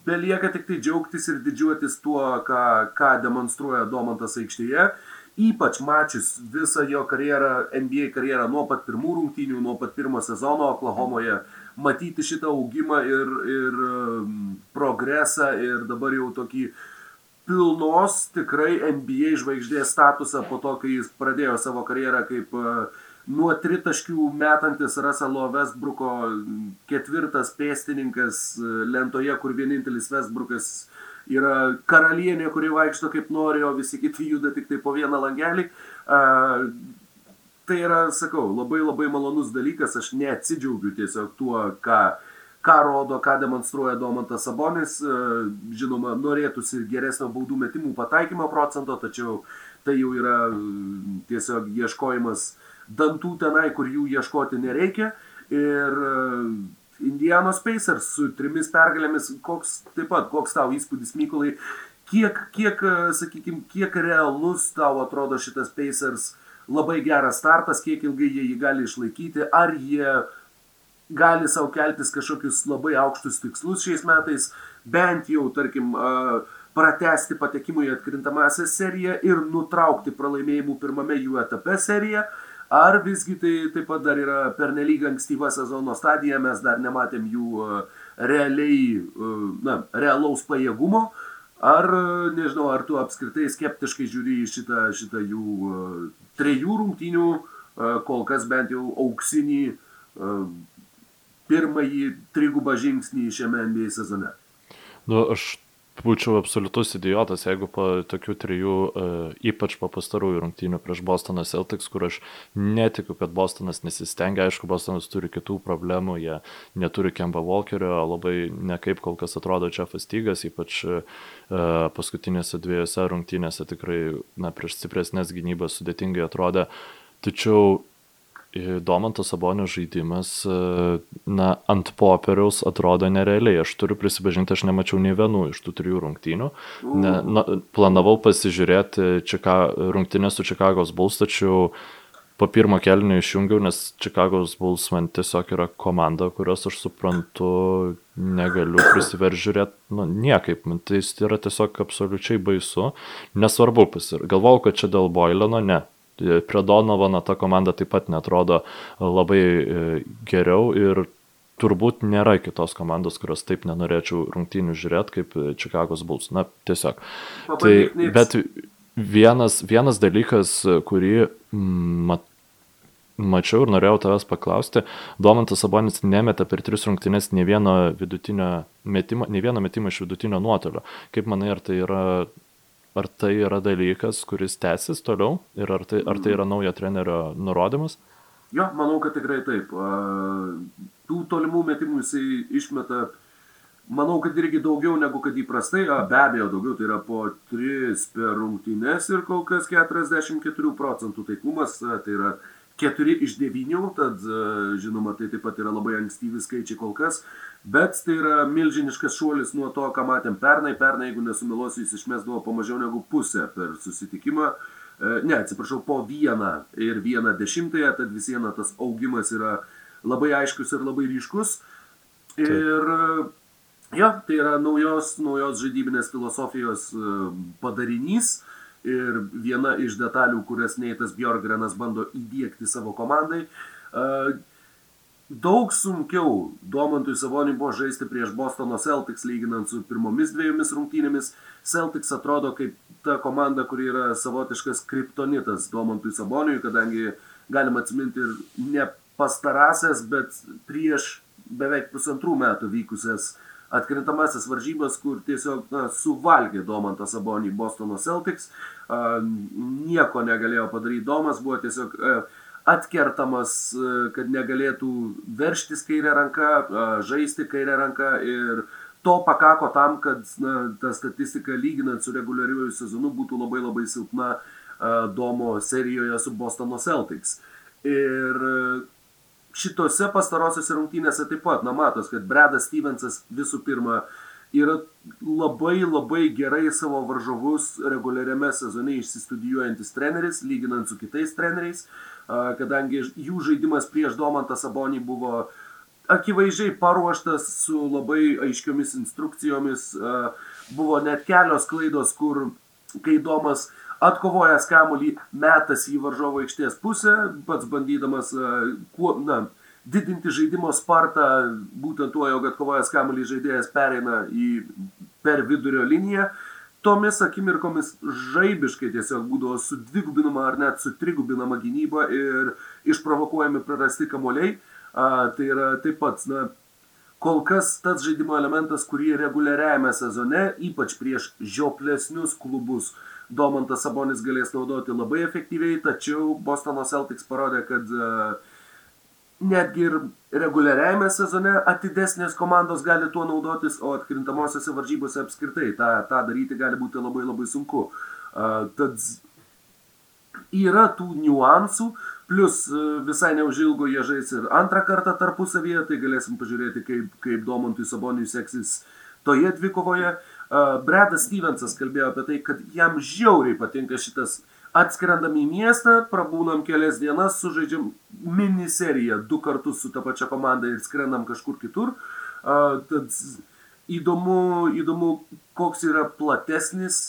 belieka tik tai džiaugtis ir didžiuotis tuo, ką, ką demonstruoja Domantas aikštėje. Ypač mačius visą jo karjerą, NBA karjerą nuo pat pirmų rungtynių, nuo pat pirmo sezono Oklahomoje. Uh, matyti šitą augimą ir, ir um, progresą ir dabar jau tokį pilnos tikrai NBA žvaigždės statusą po to, kai jis pradėjo savo karjerą kaip uh, nuo tritaškių metantis Russelo Westbrooko ketvirtas pėstininkas uh, lentoje, kur vienintelis Westbrookas yra karalienė, kuri vaikšto kaip nori, o visi kiti juda tik tai po vieną langelį. Tai yra, sakau, labai labai malonus dalykas, aš neatsidžiaugiu tiesiog tuo, ką, ką rodo, ką demonstruoja Domantas Sabonis. E, žinoma, norėtųsi geresnio baudų metimų pataikymo procento, tačiau tai jau yra e, tiesiog ieškojimas dantų tenai, kur jų ieškoti nereikia. Ir e, Indianos Pacers su trimis pergalėmis, koks taip pat, koks tau įspūdis, Mykolai, kiek, kiek sakykime, kiek realus tau atrodo šitas Pacers uh, labai geras startas, kiek ilgai jie jį gali išlaikyti, ar jie gali savo keltis kažkokius labai aukštus tikslus šiais metais, bent jau, tarkim, pratesti patekimų į atkrintamąsią seriją ir nutraukti pralaimėjimų pirmame jų etape seriją, ar visgi tai taip pat dar yra pernelyg ankstyva sezono stadija, mes dar nematėm jų realiai, na, realaus pajėgumo, ar, nežinau, ar tu apskritai skeptiškai žiūri į šitą, šitą jų trejų rungtynių, e, kol kas bent jau auksinį e, pirmąjį trigubą žingsnį šiame NBA sezone. Nu, aš būčiau absoliutus idiotas, jeigu po tokių trijų, uh, ypač po pastarųjų rungtynių prieš Bostoną Celtics, kur aš netikiu, kad Bostonas nesistengia, aišku, Bostonas turi kitų problemų, jie neturi Kemba Walkerio, labai nekaip kol kas atrodo čia fastygas, ypač uh, paskutinėse dviejose rungtynėse tikrai, na, prieš stipresnės gynybas sudėtingai atrodė. Tačiau Domantas Sabonio žaidimas, e, na, ant popieriaus atrodo nerealiai. Aš turiu prisipažinti, aš nemačiau nei vienų iš tų trijų rungtynių. Ne, na, planavau pasižiūrėti Čika, rungtynę su Čikagos Bulls, tačiau po pirmo kelnio išjungiau, nes Čikagos Bulls man tiesiog yra komanda, kurios aš suprantu, negaliu prisiveržiūrėti, nu, niekaip, tai yra tiesiog absoliučiai baisu, nesvarbu pasir. Galvau, kad čia dėl Boileno, ne, Prie Donovano ta komanda taip pat netrodo labai e, geriau ir turbūt nėra kitos komandos, kurios taip nenorėčiau rungtynių žiūrėti kaip Čikagos Bulls. Na, tiesiog. Tai, bet vienas, vienas dalykas, kurį mm, mat, mačiau ir norėjau tavęs paklausti, Domantas Sabonis nemetė per tris rungtynės ne vieno vidutinio metimo, ne vieno metimo iš vidutinio nuotolio. Kaip manai, ar tai yra Ar tai yra dalykas, kuris tęsis toliau ir ar tai, ar tai yra naujo trenerio nurodymas? Jo, manau, kad tikrai taip. Tų tolimų metimų jisai išmeta, manau, kad irgi daugiau negu kad įprastai, be abejo daugiau, tai yra po 3 per rungtynes ir kol kas 44 procentų taikumas, tai yra 4 iš 9, tad žinoma, tai taip pat yra labai ankstyvi skaičiai kol kas, bet tai yra milžiniškas šuolis nuo to, ką matėm pernai. Pernai, jeigu nesumiluosiu, jis išmesdavo po mažiau negu pusę per susitikimą. E, ne, atsiprašau, po vieną ir vieną dešimtąją, tad vis viena tas augimas yra labai aiškus ir labai ryškus. Ir ja, tai yra naujos, naujos žaidybinės filosofijos e, padarinys ir viena iš detalių, kurias Neitas Bjorgrenas bando įdėkti savo komandai. Daug sunkiau Domantui Savoniui buvo žaisti prieš Bostono Celtics lyginant su pirmomis dviejomis rungtynėmis. Celtics atrodo kaip ta komanda, kuri yra savotiškas kriptonitas Domantui Savoniui, kadangi galima atsiminti ir ne pastarasias, bet prieš beveik pusantrų metų vykusias uh, atkrintamasis varžybas, kur tiesiog na, suvalgė Domantą Sabonį Bostono Celtics, a, nieko negalėjo padaryti Domas, buvo tiesiog a, atkertamas, a, kad negalėtų verštis kairę ranką, a, žaisti kairę ranką ir to pakako tam, kad na, ta statistika lyginant su reguliariuoju sezonu būtų labai labai silpna a, Domo serijoje su Bostono Celtics. Ir šitose pastarosiose rungtynėse taip pat, na matos, kad Bredas Stevensas visų pirma yra labai labai gerai savo varžovus reguliariame sezone išsistudijuojantis treneris, lyginant su kitais treneriais, kadangi jų žaidimas prieš Domantą Sabonį buvo akivaizdžiai paruoštas su labai aiškiomis instrukcijomis, buvo net kelios klaidos, kur kai Domas atkovojęs kamuolį, metas į varžovo aikštės pusę, pats bandydamas kuo, na, didinti žaidimo spartą, būtent tuo, jog atkovojęs kamuolį žaidėjas pereina į per vidurio liniją. Tomis akimirkomis žaibiškai tiesiog būdavo sudvigubinama ar net sutrigubinama gynyba ir išprovokuojami prarasti kamuoliai. A, tai yra taip pat, na, kol kas tas žaidimo elementas, kurį reguliariajame sezone, ypač prieš žioplesnius klubus, Domantas Sabonis galės naudoti labai efektyviai, tačiau Bostono Celtics parodė, kad uh, netgi ir reguliariajame sezone atidesnės komandos gali tuo naudotis, o atkrintamosiose varžybose apskritai tą, tą daryti gali būti labai labai sunku. Uh, tad yra tų niuansų, plus uh, visai neužilgo jie žais ir antrą kartą tarpusavyje, tai galėsim pažiūrėti, kaip, kaip Domantui Saboniui seksis toje dvikovoje. Uh, Bredas Stevensas kalbėjo apie tai, kad jam žiauriai patinka šitas atskrendam į miestą, prabūnam kelias dienas, sužaidžiam miniseriją du kartus su ta pačia komanda ir skrendam kažkur kitur. Tad įdomu, įdomu, koks yra platesnis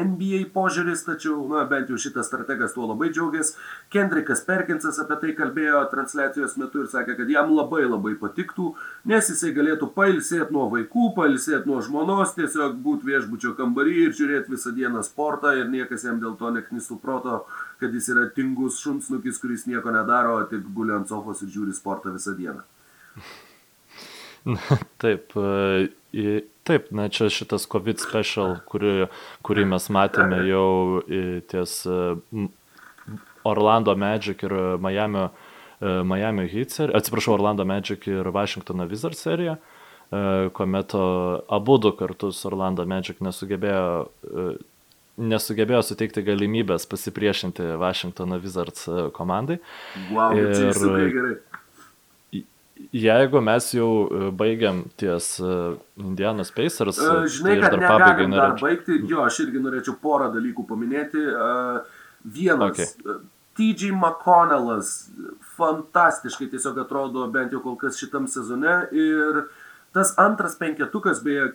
NBA požiūris, tačiau, na, bent jau šitas strategas tuo labai džiaugiasi. Kendrikas Perkinsas apie tai kalbėjo transliacijos metu ir sakė, kad jam labai labai patiktų, nes jisai galėtų pailsėti nuo vaikų, pailsėti nuo žmonos, tiesiog būti viešbučio kambarį ir žiūrėti visą dieną sportą ir niekas jam dėl to neknistų proto, kad jis yra tingus šunsnukis, kuris nieko nedaro, tik guli ant sofos ir žiūri sportą visą dieną. Taip, e, taip, na čia šitas COVID special, kurį, kurį mes matėme jau ties e, Orlando Magic ir Miami, e, Miami Heat serija, atsiprašau, Orlando Magic ir Washingtono Wizard serija, kuomet abu du kartus Orlando Magic nesugebėjo nesugebėjo suteikti galimybės pasipriešinti Washingtono Wizards komandai. Wow, ir, čia gerai Jeigu mes jau e, baigiam ties e, Indianos Pacers, uh, žinai, tai dar pabaigai norėčiau. Baigti, jo, aš irgi norėčiau porą dalykų paminėti. Uh, vienas, okay. TJ McConnellas fantastiškai tiesiog atrodo bent jau kol kas šitam sezone ir Tas antras penketukas, beje,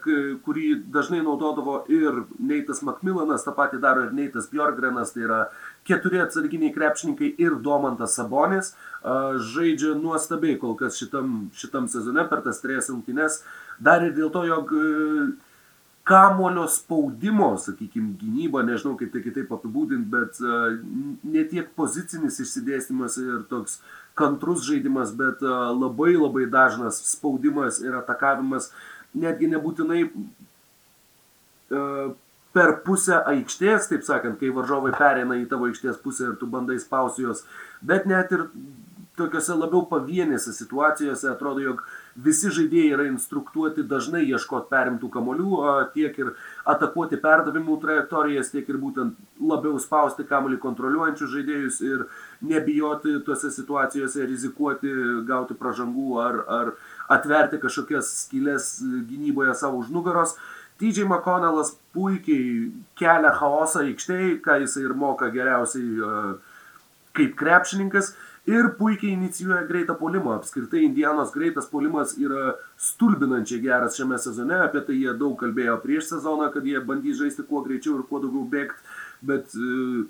kurį dažnai naudodavo ir Neitas Makmilanas, tą patį daro ir Neitas Bjorgrenas, tai yra keturi atsarginiai krepšininkai ir Domantas Sabonis, žaidžia nuostabiai kol kas šitam, šitam sezone per tas trejas rungtynes, dar ir dėl to, jog kamulio spaudimo, sakykime, gynyba, nežinau kaip tai kitaip apibūdinti, bet ne tiek pozicinis išsidėstymas ir toks kantrus žaidimas, bet labai labai dažnas spaudimas ir atakavimas, netgi nebūtinai per pusę aikštės, taip sakant, kai varžovai pereina į tavo aikštės pusę ir tu bandai spausti juos, bet net ir tokiuose labiau pavienėse situacijose atrodo, jog visi žaidėjai yra instruktuoti dažnai ieškoti perimtų kamolių, tiek ir atakuoti perdavimų trajektorijas, tiek ir būtent labiau spausti kamolį kontroliuojančius žaidėjus ir nebijoti tuose situacijose rizikuoti gauti pražangų ar, ar atverti kažkokias skylės gynyboje savo už nugaros. TJ McConnellas puikiai kelia chaosą aikštėje, ką jisai ir moka geriausiai kaip krepšininkas ir puikiai inicijuoja greitą polimą. Apskritai Indianos greitas polimas yra stulbinančiai geras šiame sezone, apie tai jie daug kalbėjo prieš sezoną, kad jie bandys žaisti kuo greičiau ir kuo daugiau bėgti, bet e,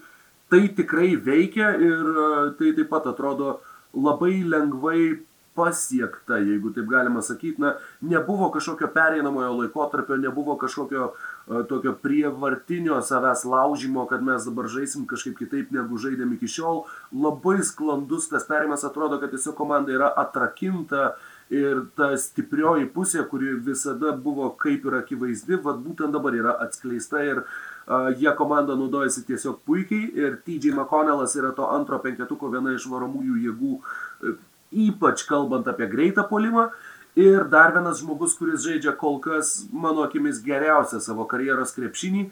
tai tikrai veikia ir e, tai taip pat atrodo labai lengvai pasiekta, jeigu taip galima sakyti, na, nebuvo kažkokio pereinamojo laikotarpio, nebuvo kažkokio uh, tokio prievartinio savęs laužimo, kad mes dabar žaisim kažkaip kitaip negu žaidėm iki šiol. Labai sklandus tas perimas atrodo, kad tiesiog komanda yra atrakinta ir ta stiprioji pusė, kuri visada buvo kaip ir akivaizdi, vad būtent dabar yra atskleista ir uh, jie komanda naudojasi tiesiog puikiai ir TJ McConnellas yra to antro penketuko viena iš varomųjų jėgų. Uh, ypač kalbant apie greitą polimą. Ir dar vienas žmogus, kuris žaidžia kol kas, mano akimis, geriausią savo karjeros krepšinį,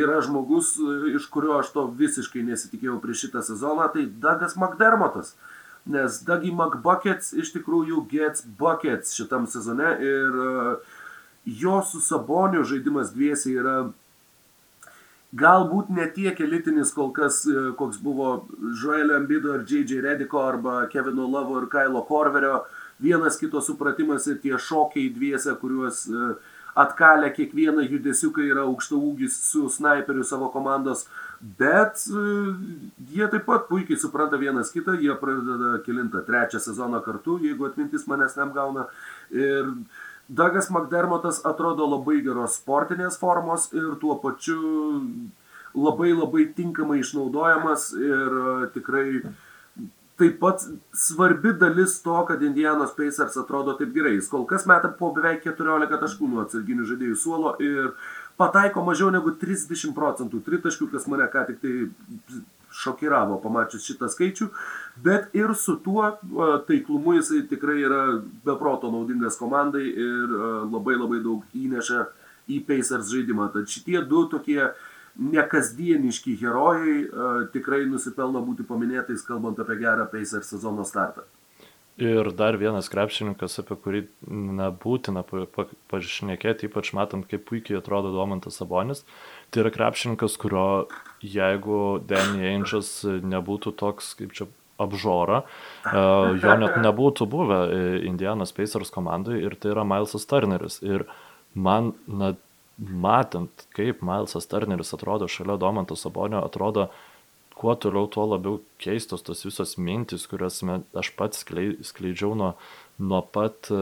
yra žmogus, iš kurio aš to visiškai nesitikėjau prieš šitą sezoną, tai Douglas McDermottas. Nes Dougie McBuckets iš tikrųjų gets buckets šitam sezone ir jo su Saboniu žaidimas dviesiai yra galbūt ne tiek elitinis kol kas, e, koks buvo Joelio Embido ir J.J. Rediko arba Kevino Lavo ir Kailo Korverio, vienas kito supratimas ir tie šokiai dviese, kuriuos e, atkalę kiekvieną judesiuką yra aukšto ūgis su snaiperiu savo komandos, bet e, jie taip pat puikiai supranta vienas kitą, jie pradeda kilintą trečią sezoną kartu, jeigu atmintis manęs neapgauna. Ir Dagas McDermottas atrodo labai geros sportinės formos ir tuo pačiu labai labai tinkamai išnaudojamas ir e, tikrai taip pat svarbi dalis to, kad Indianos Pacers atrodo taip gerai. Jis kol kas meta po beveik 14 taškų nuo atsarginių žaidėjų suolo ir pataiko mažiau negu 30 procentų tritaškių, kas mane ką tik tai šokiravo pamačius šitą skaičių, bet ir su tuo taiklumu jisai tikrai yra beproto naudingas komandai ir labai labai daug įneša į Pacers žaidimą. Tad šitie du tokie nekasdieniški herojai tikrai nusipelno būti paminėtais, kalbant apie gerą Pacers sezono startą. Ir dar vienas krepšininkas, apie kurį nebūtina pašnekėti, ypač matant, kaip puikiai atrodo Domantas Sabonis. Tai yra krepšininkas, kurio jeigu Danny Angels nebūtų toks, kaip čia apžora, e, jo net nebūtų buvę Indianos Pacers komandai ir tai yra Milesas Turneris. Ir man, na, matant, kaip Milesas Turneris atrodo šalia Domanto Sabonio, atrodo, kuo toliau, tuo labiau keistos tos visos mintys, kurias aš pats skleidžiau nuo, nuo pat...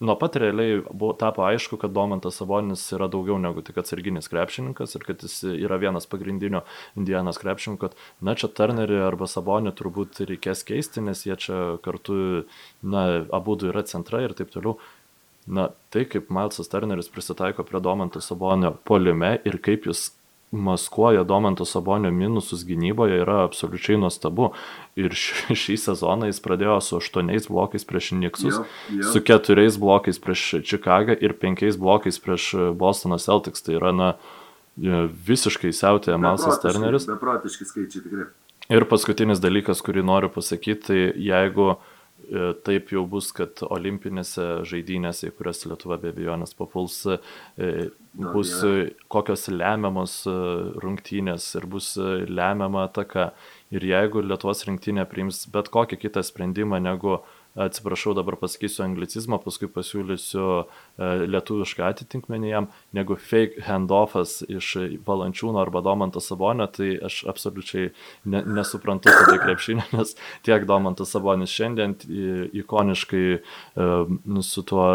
Nuo pat realiai buvo, tapo aišku, kad Domantas Sabonis yra daugiau negu tik atsarginis krepšininkas ir kad jis yra vienas pagrindinio Indianas krepšininkų, kad na čia Turnerį arba Sabonį turbūt reikės keisti, nes jie čia kartu, na, abu du yra centrai ir taip toliau. Na, tai kaip Milesas Turneris prisitaiko prie Domanto Sabonio polime ir kaip jis maskuoja Domanto Sabonio minusus gynyboje yra absoliučiai nuostabu. Ir šį, šį sezoną jis pradėjo su aštuoniais blokais prieš Niksus, yep, yep. su keturiais blokais prieš Čikagą ir penkiais blokais prieš Bostono Celtics. Tai yra, na, visiškai siautė Malsas Turneris. Beprotiški skaičiai tikrai. Ir paskutinis dalykas, kurį noriu pasakyti, tai jeigu uh, E, taip jau bus, kad olimpinėse žaidynėse, į kurias Lietuva be abejonės papuls, e, bus kokios lemiamos e, rungtynės ir bus lemiama ataka. Ir jeigu Lietuvos rinktinė priims bet kokį kitą sprendimą negu atsiprašau, dabar pasakysiu anglicizmą, paskui pasiūlysiu e, lietuvišką atitikmenį jam, negu fake handoffas iš Valančiūno arba Domanto Sabonio, tai aš absoliučiai ne, nesuprantu tada krepšinio, nes tiek Domantas Sabonis šiandien ikoniškai e, su tuo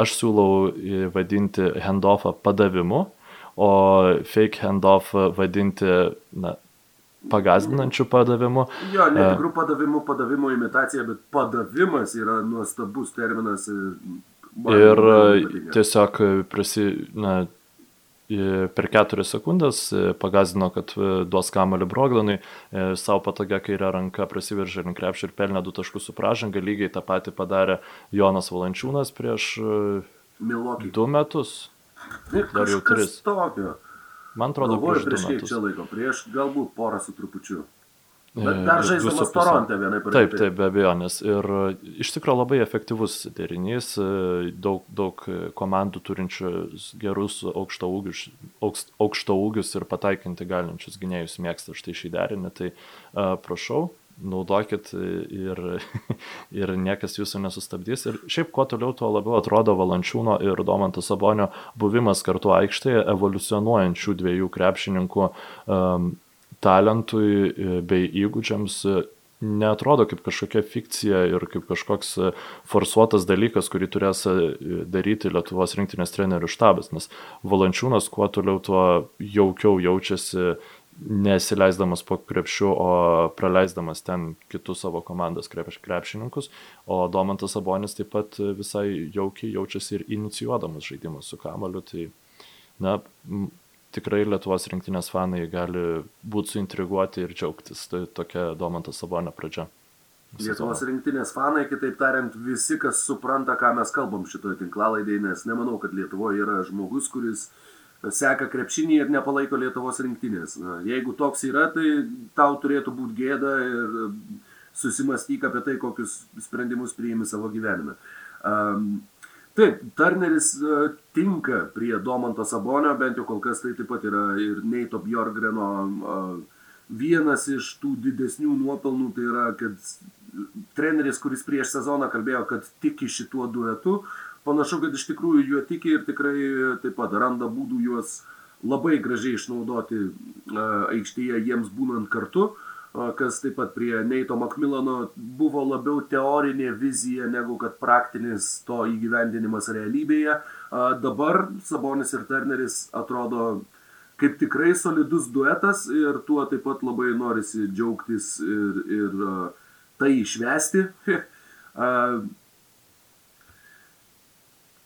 aš siūlau vadinti handoffą padavimu, o fake handoff vadinti, na, pagazdinančių padavimų. Jo, netikrų padavimų, padavimo imitacija, bet padavimas yra nuostabus terminas. Ir tiesiog prisi, na, per keturias sekundės pagazdino, kad duos kamalį Brogdanui, savo patogia kairė ranka prasiveržė link krepšį ir pelnė du taškus su pražanga, lygiai tą patį padarė Jonas Valančiūnas prieš Milokį. du metus. Dar jau tris. Tokio. Man atrodo, Galvoju, prieš kiek čia laiko, prieš galbūt porą su trupučiu. Bet dar žaidžiamas Toronte vienai per Taip, taip, be abejonės. Ir iš tikrųjų labai efektyvus derinys, daug, daug komandų turinčių gerus aukšto ūgius, aukšt, aukšto ūgius ir pataikinti galinčius gynėjus mėgsta štai šį derinį. Tai uh, prašau, naudokit ir, ir niekas jūsų nesustabdys. Ir šiaip kuo toliau, tuo labiau atrodo Valančiūno ir Domanto Sabonio buvimas kartu aikštėje evoliucionuojančių dviejų krepšininkų um, talentui e, bei įgūdžiams neatrodo kaip kažkokia fikcija ir kaip kažkoks forsuotas dalykas, kurį turės e, daryti Lietuvos rinktinės trenerių štabas, nes Valančiūnas kuo toliau, tuo jaukiau jaučiasi nesileisdamas po krepšiu, o praleisdamas ten kitus savo komandos krepš, krepšininkus, o Domantas Sabonis taip pat visai jaukiai jaučiasi ir inicijuodamas žaidimą su kamaliu. Tai, na, tikrai Lietuvos rinktinės fanai gali būti suintriguoti ir džiaugtis. Tai tokia Domantas Sabonio pradžia. Lietuvos rinktinės fanai, kitaip tariant, visi, kas supranta, ką mes kalbam šitoje tinklalaidėje, nes nemanau, kad Lietuvoje yra žmogus, kuris uh, seka krepšinį ir nepalaiko Lietuvos rinktinės. Jeigu toks yra, tai tau turėtų būti gėda ir susimastyk apie tai, kokius sprendimus priimi savo gyvenime. Taip, Turneris uh, tinka prie Domanto Sabonio, bent jau kol kas tai taip pat yra ir Neito Bjorgreno vienas iš tų didesnių nuopelnų, tai yra, kad treneris, kuris prieš sezoną kalbėjo, kad tiki šituo duetu, uh, panašu, kad iš tikrųjų juo tiki ir tikrai taip pat randa būdų juos labai gražiai išnaudoti aikštėje jiems būnant kartu, kas taip pat prie Neito Makmilano buvo labiau teorinė vizija negu kad praktinis to įgyvendinimas realybėje. Dabar Sabonis ir Turneris atrodo kaip tikrai solidus duetas ir tuo taip pat labai norisi džiaugtis ir, ir tai išvesti.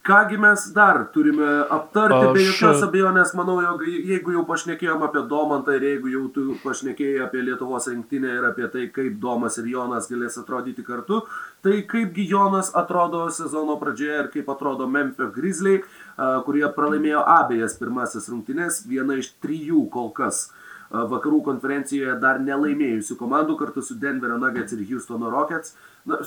Kągi mes dar turime aptarti, Aš... be jokios abejonės, manau, jog jeigu jau pašnekėjom apie Domantą ir jeigu jau tu pašnekėjai apie Lietuvos rinktinę ir apie tai, kaip Domas ir Jonas galės atrodyti kartu, tai kaipgi Jonas atrodo sezono pradžioje ir kaip atrodo Memphis Grizzly, kurie pralaimėjo abejas pirmasis rungtynės, viena iš trijų kol kas vakarų konferencijoje dar nelaimėjusių komandų kartu su Denverio Nuggets ir Houstono Rockets. Na,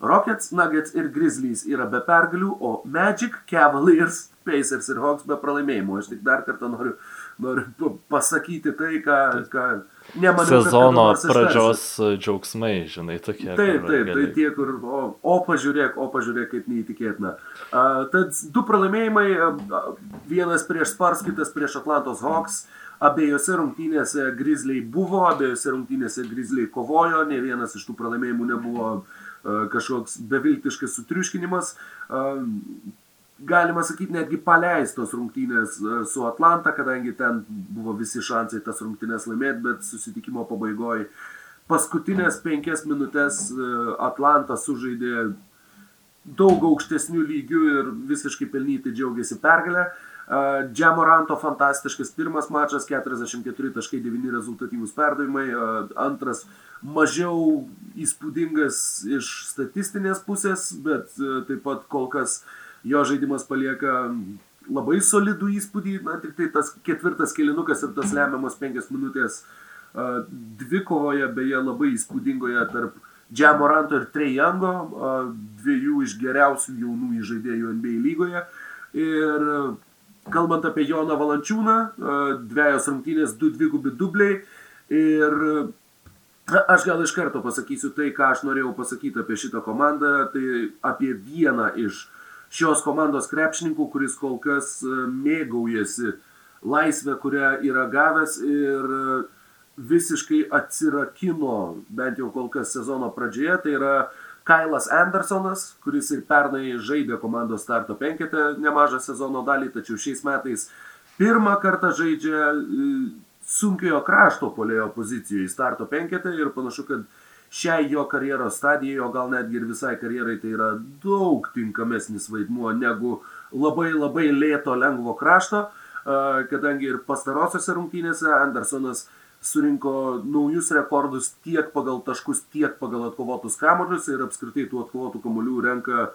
Rockets, Nuggets ir Grizzlies yra be pergalių, o Magic, Cavaliers, Pacers ir Hawks be pralaimėjimų. Aš tik dar kartą noriu, noriu pasakyti tai, ką, ką nemaniau. Sezono pradžios džiaugsmai, žinai, tokie. Taip, taip, tai tie, kur, o, o pažiūrėk, o pažiūrėk, kaip neįtikėtina. Uh, tad du pralaimėjimai, uh, vienas prieš Spars, kitas prieš Atlantos Hawks. Abiejose rungtynėse Grizzliai buvo, abiejose rungtynėse Grizzliai kovojo, ne vienas iš tų pralaimėjimų nebuvo uh, kažkoks beviltiškas sutriuškinimas. Galima sakyti, netgi paleistos rungtynės su Atlanta, kadangi ten buvo visi šansai tas rungtynės laimėti, bet susitikimo pabaigoje paskutinės penkias minutės Atlanta sužaidė daug aukštesnių lygių ir visiškai pelnytai džiaugiasi pergalę. Džemoranto fantastiškas pirmas mačas, 44.9 rezultatyvus perdavimai, antras mažiau įspūdingas iš statistinės pusės, bet e, taip pat kol kas jo žaidimas palieka labai solidų įspūdį, na tik tai tas ketvirtas kilinukas ir tas lemiamas penkias minutės e, dvikovoje, beje labai įspūdingoje tarp Džemoranto ir Trejango, e, dviejų iš geriausių jaunų žaidėjų NBA lygoje. Ir kalbant apie Joną Valančiūną, dviejos rungtynės, du dvigubi dubliai. Ir Aš gal iš karto pasakysiu tai, ką aš norėjau pasakyti apie šitą komandą, tai apie vieną iš šios komandos krepšininkų, kuris kol kas e, mėgaujasi laisvę, kurią yra gavęs ir e, visiškai atsirakino, bent jau kol kas sezono pradžioje, tai yra Kailas Andersonas, kuris ir pernai žaidė komandos starto penketę nemažą sezono dalį, tačiau šiais metais pirmą kartą žaidžia sunkiojo krašto polėjo pozicijoje starto penketą ir panašu, kad šiai jo karjeros stadijai, o gal netgi ir visai karjerai tai yra daug tinkamesnis vaidmuo negu labai labai lėto lengvo krašto, kadangi ir pastarosiose rungtynėse Andersonas surinko naujus rekordus tiek pagal taškus, tiek pagal atkovotus kamuolius ir apskritai tų atkovotų kamuolių renka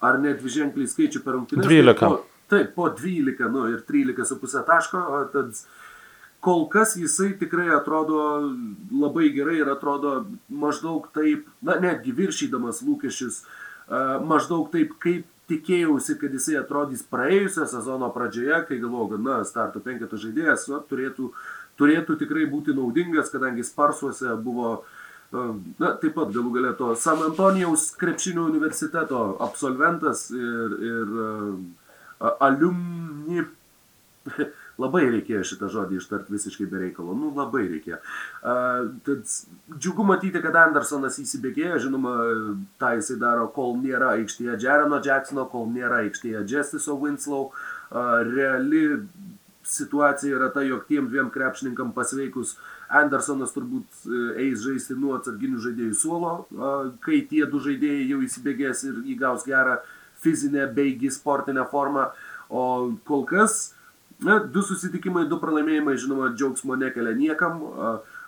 ar net dviženkliai skaičių per rungtynės. 12. Po, taip, po 12, nu ir 13,5 taško, tad kol kas jisai tikrai atrodo labai gerai ir atrodo maždaug taip, na netgi viršydamas lūkesčius, maždaug taip, kaip tikėjausi, kad jisai atrodys praėjusio sezono pradžioje, kai galvojau, kad, na, starto penketo žaidėjas na, turėtų, turėtų tikrai būti naudingas, kadangi Sparsuose buvo, na, taip pat galų galę to San Antonijaus krepšinio universiteto absolventas ir, ir alumni Labai reikėjo šitą žodį ištart visiškai be reikalo. Nu, labai reikėjo. Uh, tad džiugu matyti, kad Andersonas įsibėgėjo. Žinoma, tą jisai daro, kol nėra aikštėje Jereno Jacksono, kol nėra aikštėje Justice'o Winslow. Uh, reali situacija yra ta, jog tiem dviem krepšininkam pasveikus Andersonas turbūt eis žaisti nuo atsarginių žaidėjų suolo, kai tie du žaidėjai jau įsibėgės ir įgaus gerą fizinę beigi sportinę formą. O kol kas Na, du susitikimai, du pralaimėjimai, žinoma, džiaugsmo nekelia niekam.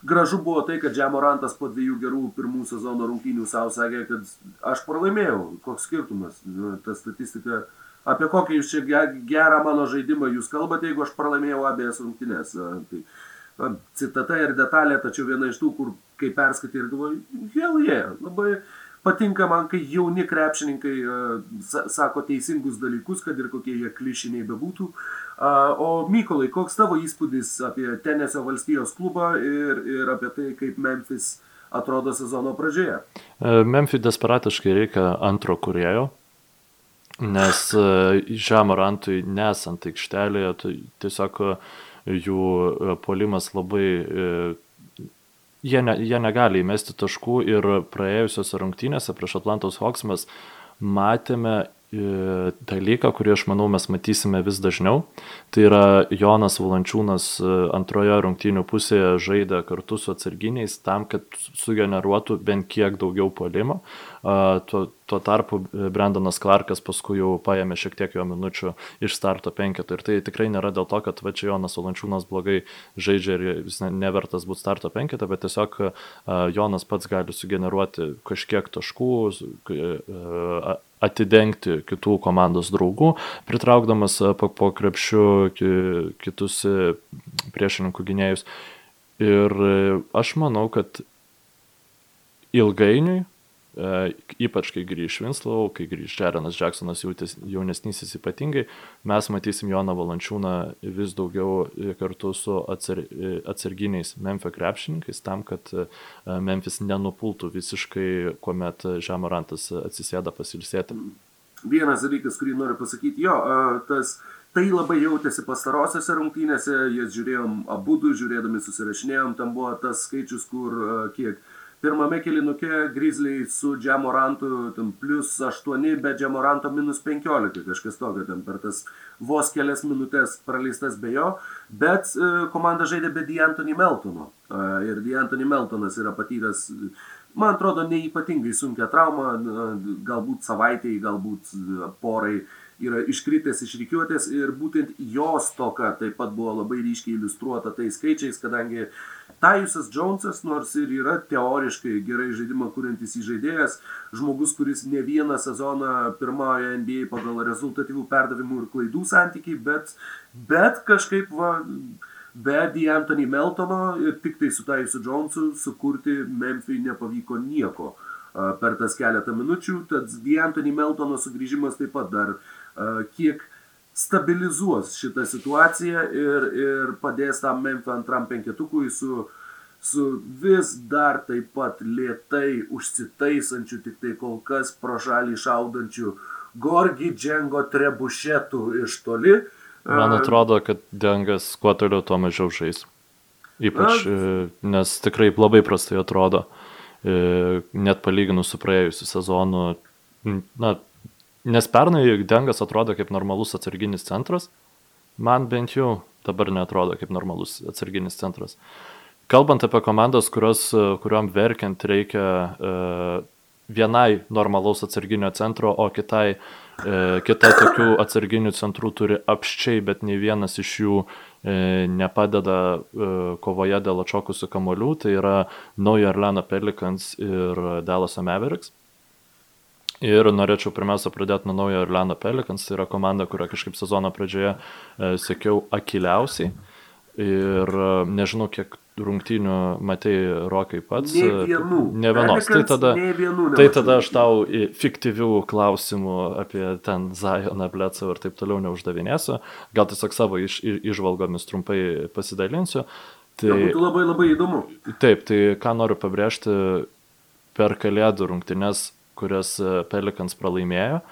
Gražu buvo tai, kad Džemorantas po dviejų gerų pirmų sezono rungtynių savo sakė, kad aš pralaimėjau. Koks skirtumas? Ta statistika, apie kokį jūs čia gerą mano žaidimą jūs kalbate, jeigu aš pralaimėjau abiejas rungtynės. Tai, na, citata ir detalė, tačiau viena iš tų, kur kai perskaitai ir galvoju, hell yeah, labai patinka man, kai jauni krepšininkai sako teisingus dalykus, kad ir kokie jie klišiniai bebūtų. Uh, o Mykolai, koks tavo įspūdis apie Tenesio valstijos klubą ir, ir apie tai, kaip Memphis atrodo sezono pradžioje? E, Memphis desperatiškai reikia antro kurėjo, nes Žemorantui nesant aikštelėje, tai tiesiog jų polimas labai jie, ne, jie negali įmesti taškų ir praėjusiose rungtynėse prieš Atlantos Hawks mes matėme E, dalyką, kurį aš manau mes matysime vis dažniau. Tai yra Jonas Valančiūnas e, antroje rungtynių pusėje žaidė kartu su atsarginiais tam, kad sugeneruotų bent kiek daugiau polimo. Tuo, tuo tarpu e, Brendanas Clarkas paskui jau paėmė šiek tiek jo minučių iš starto penketo. Ir tai tikrai nėra dėl to, kad va čia Jonas Valančiūnas blogai žaidžia ir jis nevertas būti starto penketo, bet tiesiog Jonas pats gali sugeneruoti kažkiek taškų atidengti kitų komandos draugų, pritraukdamas e, po, po krepšių kitus e, priešininkų gynėjus. Ir e, aš manau, kad ilgainiui E, ypač kai grįž Winslow, kai grįž Jarenas Jacksonas jaunesnysis ypatingai, mes matysim Joną Valančiūną vis daugiau kartu su atsar, atsarginiais Memphis krepšininkais, tam, kad e, Memphis nenupultų visiškai, kuomet Žemorantas atsisėda pasilsėti. Vienas dalykas, kurį noriu pasakyti, jo, tas Tai labai jautėsi pastarosiose rungtynėse, jas žiūrėjom abu, žiūrėdami susirašinėjom, tam buvo tas skaičius, kur kiek Pirmame kilinuke Grizzliai su Džemorantu plus 8, bet Džemoranto minus 15, kažkas tokio ten per tas vos kelias minutės praleistas be jo, bet e, komanda žaidė be D'Antoni Meltono. E, ir D'Antoni Meltonas yra patyręs, man atrodo, neįpatingai sunkia trauma, galbūt savaitėjai, galbūt porai yra iškritęs iš rykiuotės ir būtent jos toka taip pat buvo labai ryškiai iliustruota tais skaičiais, kadangi Tajusas Jonesas, nors ir yra teoriškai gerai žaidimą kuriantis įžaidėjas, žmogus, kuris ne vieną sezoną pirmauja NBA pagal rezultatyvų perdavimų ir klaidų santykiai, bet, bet kažkaip va, be D'Antoni Meltono ir tik tai su Tajusu Jonesu sukurti Memphis nepavyko nieko per tas keletą minučių, tad D'Antoni Meltono sugrįžimas taip pat dar kiek stabilizuos šitą situaciją ir, ir padės tam Memphis antram penketukui su, su vis dar taip pat lietai užsitaisančiu, tik tai kol kas pro šalį šaudančiu Gorgi Džengo trebušetų iš toli. Man atrodo, kad Dengas kuo toliau, tuo mažiau žais. Ypač, Na, nes tikrai labai prastai atrodo, net palyginus su praėjusiu sezonu. Na, nes pernai Dengas atrodo kaip normalus atsarginis centras, man bent jau dabar netrodo kaip normalus atsarginis centras. Kalbant apie komandas, kurios, kuriuom verkiant reikia e, vienai normalaus atsarginio centro, o kitai, e, kita tokių atsarginių centrų turi apščiai, bet nei vienas iš jų e, nepadeda e, kovoje dėl atšokusių kamolių, tai yra Naujo Orleano Pelicans ir Dallas Mavericks. Ir norėčiau pirmiausia pradėti nuo Naujo Orleano Pelicans, tai yra komanda, kurią kažkaip sezono pradžioje e, sekiau akiliausiai. Ir e, nežinau, kiek rungtynių matai rokai pats. Ne vienų. Ne vienos. Tai tada, vienų tai tada aš tau fiktyvių klausimų apie ten Zajoną, Blecą ir taip toliau neuždavinėsiu. Gal tiesiog savo iš, išvalgomis trumpai pasidalinsiu. Tai būtų labai labai įdomu. Taip, tai ką noriu pabrėžti per kalėdų rungtynės, kurias Pelikans pralaimėjo.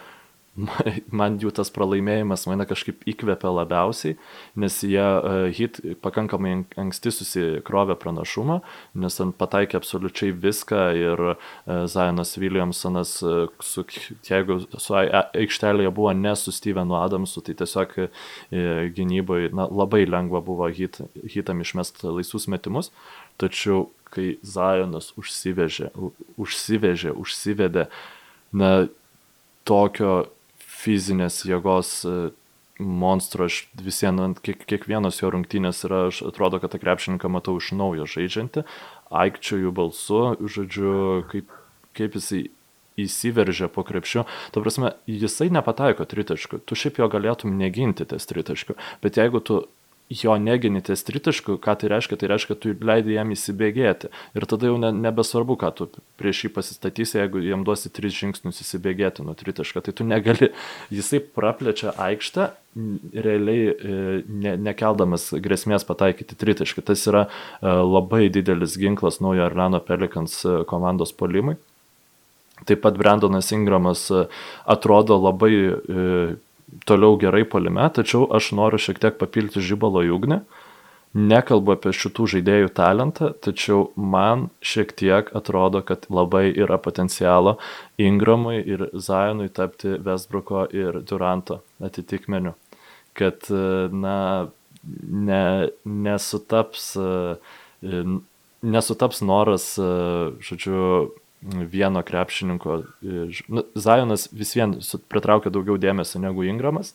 Man jų tas pralaimėjimas mane kažkaip įkvėpė labiausiai, nes jie uh, hit pakankamai anksti susikrovė pranašumą, nes ten pataikė absoliučiai viską ir uh, Zionas Williamsonas, su, jeigu su aikštelėje buvo ne su Stevenu Adamsu, tai tiesiog gynyboje na, labai lengva buvo hit, hitam išmesti laisvus metimus, tačiau kai Zionas užsivežė, užsivežė, užsivedė, na, tokio fizinės jėgos e, monstro, aš visieną, kiek, kiekvienos jo rungtynės yra, aš atrodo, kad tą krepšininką matau iš naujo žaidžiantį, aikčioju balsu, žodžiu, kaip, kaip jisai įsiveržia po krepšiu. Ta prasme, jisai nepataiko tritaškių, tu šiaip jo galėtum neginti ties tritaškių, bet jeigu tu jo negini ties tritaškių, ką tai reiškia, tai reiškia, tu leidai jam įsibėgėti. Ir tada jau ne, nebesvarbu, ką tu prieš jį pasistatysi, jeigu jam duosi tris žingsnius įsibėgėti nuo tritaškio, tai tu negali, jisai praplečia aikštę, realiai e, ne, nekeldamas grėsmės pataikyti tritaškį. Tas yra e, labai didelis ginklas naujo Arlano Pelikans e, komandos polimui. Taip pat Brandonas Ingramas atrodo labai toliau gerai polime, tačiau aš noriu šiek tiek papilti žybalo į ugnį. Nekalbu apie šitų žaidėjų talentą, tačiau man šiek tiek atrodo, kad labai yra potencialo Ingramui ir Zajonui tapti Westbrooko ir Duranto atitikmeniu. Kad, na, ne, nesutaps, nesutaps noras, žodžiu, vieno krepšininko. Nu, Zajonas vis vien pritraukia daugiau dėmesio negu Ingramas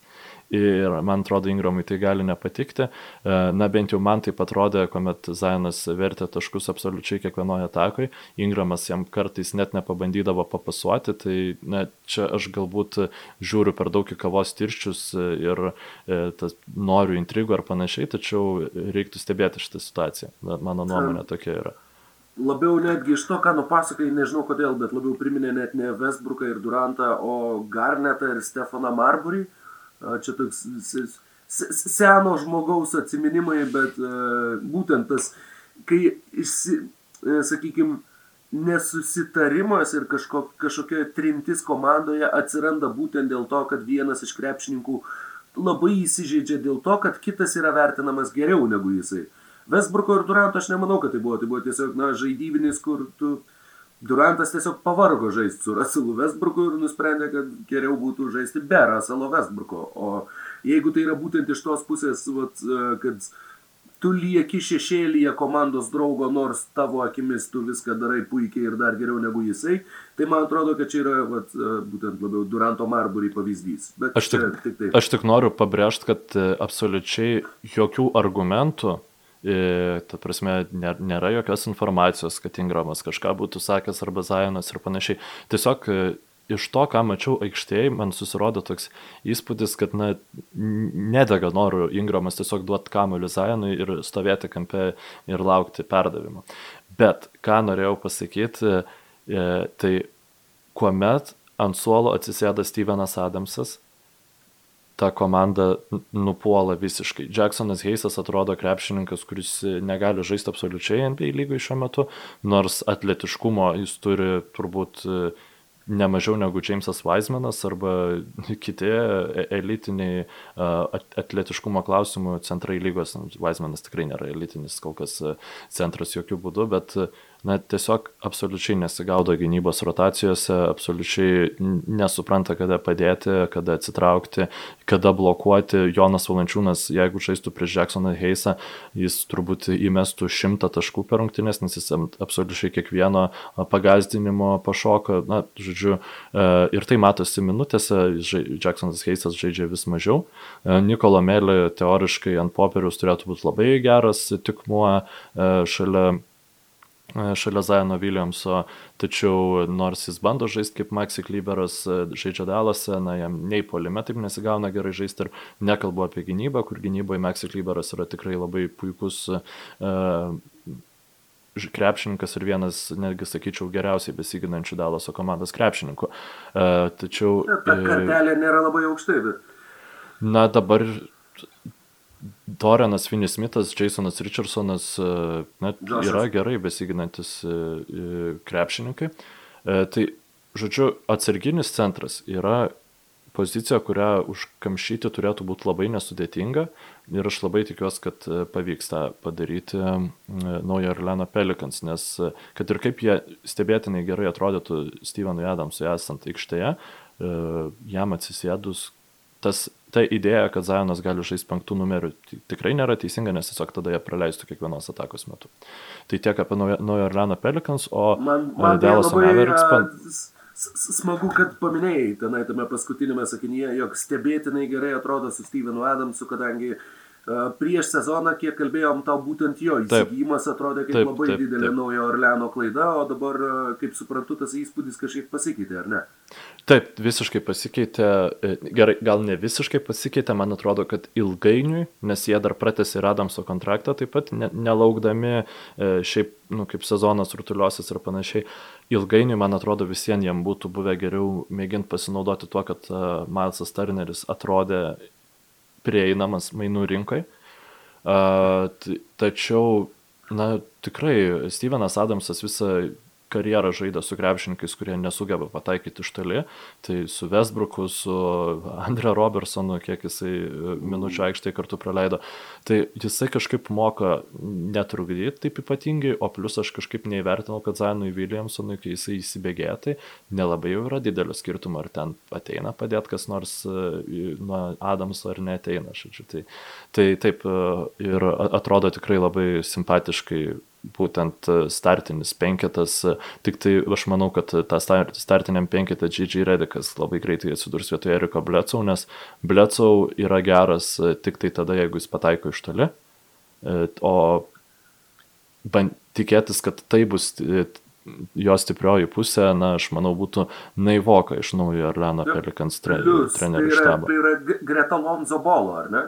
ir man atrodo Ingramui tai gali nepatikti. E, na bent jau man tai atrodė, kuomet Zajonas vertė taškus absoliučiai kiekvienoje atakoje, Ingramas jam kartais net nepabandydavo papasuoti, tai na, čia aš galbūt žiūriu per daug į kavos tirščius ir e, tas, noriu intrigų ar panašiai, tačiau reiktų stebėti šitą situaciją. Mano nuomonė tokia yra labiau netgi iš to, ką nupasakai, nežinau kodėl, bet labiau priminė net ne Westbrooką ir Durantą, o Garnetą ir Stefaną Marburį. Čia toks seno žmogaus atsiminimai, bet būtent tas, kai, sakykime, nesusitarimas ir kažko, kažkokia trintis komandoje atsiranda būtent dėl to, kad vienas iš krepšininkų labai įsižeidžia dėl to, kad kitas yra vertinamas geriau negu jisai. Westbrooko ir Duranto aš nemanau, kad tai buvo. Tai buvo tiesiog, na, žaidybinis, kur tu... Durantas tiesiog pavargo žaisti su Russellu Westbrooku ir nusprendė, kad geriau būtų žaisti be Russello Westbrooko. O jeigu tai yra būtent iš tos pusės, vat, kad tu lieki šešėlyje komandos draugo, nors tavo akimis tu viską darai puikiai ir dar geriau negu jisai, tai man atrodo, kad čia yra vat, būtent labiau Duranto Marbury pavyzdys. Bet aš tik, tik taip. aš tik noriu pabrėžti, kad e, absoliučiai jokių argumentų ta prasme, nėra jokios informacijos, kad Ingramas kažką būtų sakęs arba Zajonas ir panašiai. Tiesiog e, iš to, ką mačiau aikštėje, man susirodo toks įspūdis, kad na, nedega noru Ingramas tiesiog duoti kamuolį Zajonui ir stovėti kampe ir laukti perdavimo. Bet ką norėjau pasakyti, e, tai kuomet ant suolo atsisėda Stevenas Adamsas, ta komanda nupuola visiškai. Jacksonas Heisas atrodo krepšininkas, kuris negali žaisti absoliučiai NBA lygoje šiuo metu, nors atletiškumo jis turi turbūt ne mažiau negu Jamesas Weismanas arba kiti e, elitiniai atletiškumo klausimų centrai lygos. Weismanas tikrai nėra elitinis kol kas centras jokių būdų, bet na, tiesiog absoliučiai nesigaudo gynybos rotacijose, absoliučiai nesupranta, kada padėti, kada atsitraukti, kada blokuoti. Jonas Valančiūnas, jeigu žaistų prieš Jacksoną Heisą, jis turbūt įmestų šimtą taškų per rungtynės, nes jis absoliučiai kiekvieno pagazdinimo pašoka. Na, žodžiu, e, ir tai matosi minutėse, Jacksonas Heisas žaidžia vis mažiau. E, Nikolo Melė teoriškai ant popieriaus turėtų būti labai geras tikmuo e, šalia šalia Zaino Williamso, tačiau nors jis bando žaisti kaip Maxi Klyberas, e, žaidžia Dalase, na jam nei polime taip nesigauna gerai žaisti ir nekalbu apie gynybą, kur gynyboje Maxi Klyberas yra tikrai labai puikus uh, krepšininkas ir vienas, netgi sakyčiau, geriausiai besiginančių Dalaso komandos krepšininkų. Uh, tačiau... Ta kartelė nėra labai aukštai, bet... Na dabar Dorianas Finis Smithas, Jasonas Richardsonas e, net yra gerai besiginantis e, e, krepšininkai. Tai, žodžiu, atsarginis centras yra pozicija, kurią užkamšyti turėtų būti labai nesudėtinga ir aš labai tikiuosi, kad pavyks tą padaryti naujo Orleano Pelikans, nes kad ir kaip jie stebėtinai gerai atrodytų Stevenui Adamsui esant aikštėje, jam atsisėdus tas ta idėja, kad Zajonas gali žaisti penktų numerių, tikrai nėra teisinga, nes tiesiog tada jie praleistų kiekvienos atakos metu. Tai tiek apie Naujo Orleano Pelikans, o man, man Dallas Mavericks. Pan... Smagu, kad paminėjai tenai tame paskutinėme sakinyje, jog stebėtinai gerai atrodo su Stevenu Adamsu, kadangi uh, prieš sezoną, kiek kalbėjom, tau būtent jo įsigijimas atrodė kaip taip, labai taip, didelė taip. naujo Orleano klaida, o dabar, kaip suprantu, tas įspūdis kažkiek pasikeitė, ar ne? Taip, visiškai pasikeitė, e, gerai, gal ne visiškai pasikeitė, man atrodo, kad ilgainiui, nes jie dar pratęsė ir Adamso kontraktą taip pat, ne, nelaukdami e, šiaip, nu, kaip sezonas rutuliosis ir panašiai, ilgainiui, man atrodo, visiems jiem būtų buvę geriau mėginti pasinaudoti tuo, kad uh, Milesas Turneris atrodė prieinamas mainų. Uh, tačiau, na, tikrai, Stevenas Adamsas visą karjerą žaidė su krepšininkais, kurie nesugeba pataikyti iš toli. Tai su Westbrooku, su Andre Robertsonu, kiek jisai e, minučių aikštėje kartu praleido. Tai jisai kažkaip moka netrukdyti taip ypatingai, o plus aš kažkaip neįvertinau, kad Zainui Williamsonui, kai jisai įsibėgėja, tai nelabai jau yra didelio skirtumo, ar ten ateina padėti kas nors e, nuo Adamso ar neteina. Žodžiu. Tai, tai taip e, ir atrodo tikrai labai simpatiškai būtent e, startinis penketas, e, tik tai aš manau, kad tą startiniam penketą G.G. Redikas labai greitai atsidurs vietoje Eriko Blecau, nes Blecau yra geras e, tik tai tada, jeigu jis pataiko iš toli, o band, tikėtis, kad tai bus jo stiprioji pusė, na, aš manau, būtų naivoka iš naujo Arleno Pelikans trenerių štabo. Tai yra, tai yra greta Lonzo Bolo, ar ne?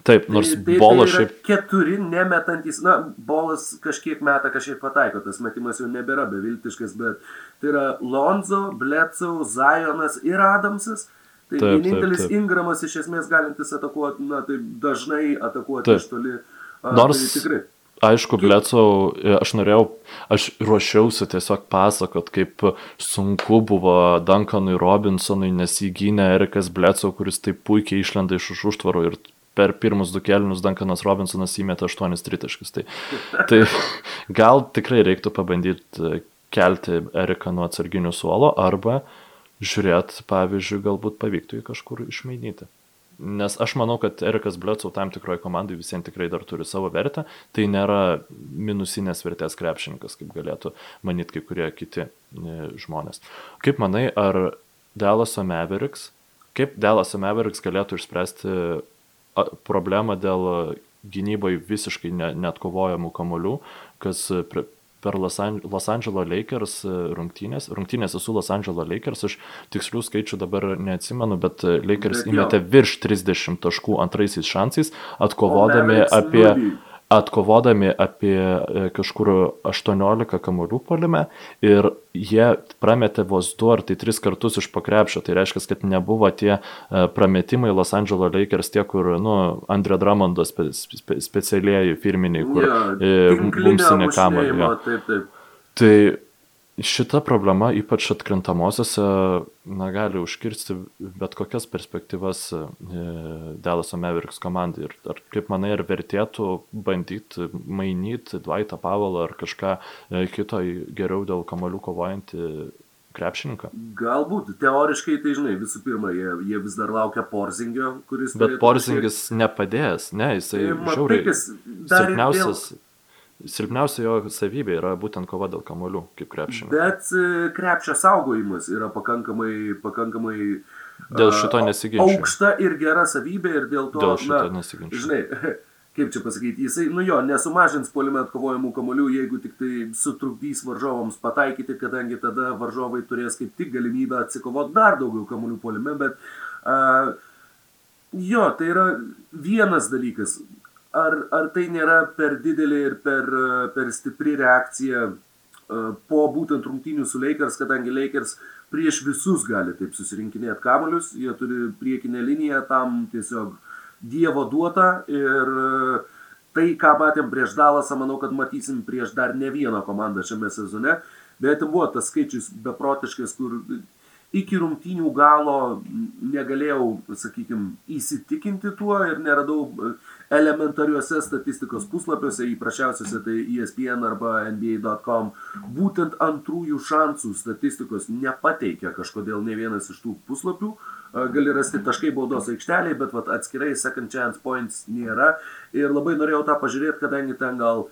Taip, nors tai, tai, bolas tai šiaip. Keturi nemetantis, na, bolas kažkiek meta, kažkiek pataiko, tas metimas jau nebėra beviltiškas, bet tai yra Lonzo, Blecau, Zajonas ir Adamsas. Tai taip, vienintelis taip, taip. Ingramas iš esmės galintis atakuoti, na, tai dažnai atakuoti taip. iš toli. A, nors tai tikrai. Aišku, Blecau, aš norėjau, aš ruošiausi tiesiog pasakot, kaip sunku buvo Duncanui Robinsonui, nes įgynė Erikas Blecau, kuris taip puikiai išlenda iš už užtvarų ir per pirmus du kelnius Duncanas Robinsonas įmėtė 8 tritaškius. Tai, tai gal tikrai reiktų pabandyti e, kelti Eriką nuo atsarginių suolo arba žiūrėti, pavyzdžiui, galbūt pavyktų jį kažkur išmainyti. Nes aš manau, kad Erikas Blecau tam tikroje komandai visiems tikrai dar turi savo vertę. Tai nėra minusinės vertės krepšininkas, kaip galėtų manyti kai kurie kiti e, žmonės. Kaip manai, ar Dalaso Mavericks, kaip Dalaso Mavericks galėtų išspręsti problemą dėl gynyboje visiškai ne, net kovojamų kamolių, kas per Los, Los Angeles Lakers rungtynės, rungtynėse su Los Angeles Lakers, aš tikslių skaičių dabar neatsimenu, bet Lakers bet įmetė virš 30 taškų antraisiais šansais, atkovodami apie, atkovodami apie e, kažkur 18 kamolių polime ir jie prametė vos 2 ar tai 3 kartus iš pakrepšio. Tai reiškia, kad nebuvo tie e, prametimai Los Angeles Lakers, tie, kur, nu, Andrė Dramondo spe, spe, specialieji firminiai, kur ja, bumsinė. Ja. Taip, taip. Tai šita problema, ypač atkrintamosiose, na, gali užkirsti bet kokias perspektyvas e, Delaso Mavericks komandai. Ir ar kaip manai, ar vertėtų bandyti mainyti Dvaitą Pavalą ar kažką e, kito geriau dėl kamalių kovojantį krepšininką? Galbūt, teoriškai, tai žinai, visų pirma, jie, jie vis dar laukia Porzingio, kuris... Bet Porzingis kažkiek... nepadės, ne, jisai tai, žiauriai silpniausias. Dėl Silpniausia jo savybė yra būtent kova dėl kamolių, kaip krepšinio. Bet e, krepšio saugojimas yra pakankamai, pakankamai dėl šito nesiginčia. Aukšta ir gera savybė ir dėl to... Dėl šito nesiginčia. Žinai, kaip čia pasakyti, jisai, nu jo, nesumažins polime atkovojimų kamolių, jeigu tik tai sutrukdys varžovams pataikyti, kadangi tada varžovai turės kaip tik galimybę atsikovoti dar daugiau kamolių polime, bet uh, jo, tai yra vienas dalykas ar, ar tai nėra per didelė ir per, per stipri reakcija e, po būtent rungtynių su Lakers, kadangi Lakers prieš visus gali taip susirinkinėti kamuolius, jie turi priekinę liniją tam tiesiog Dievo duotą ir e, tai, ką matėm prieš Dalasą, manau, kad matysim prieš dar ne vieną komandą šiame sezone, bet buvo tas skaičius beprotiškas, kur iki rungtynių galo negalėjau, sakykime, įsitikinti tuo ir neradau elementariuose statistikos puslapiuose, įprasčiausiuose tai ESPN arba NBA.com, būtent antrųjų šansų statistikos nepateikia kažkodėl ne vienas iš tų puslapių. Gali rasti taškai baudos aikšteliai, bet vat, atskirai second chance points nėra. Ir labai norėjau tą pažiūrėti, kadangi ten gal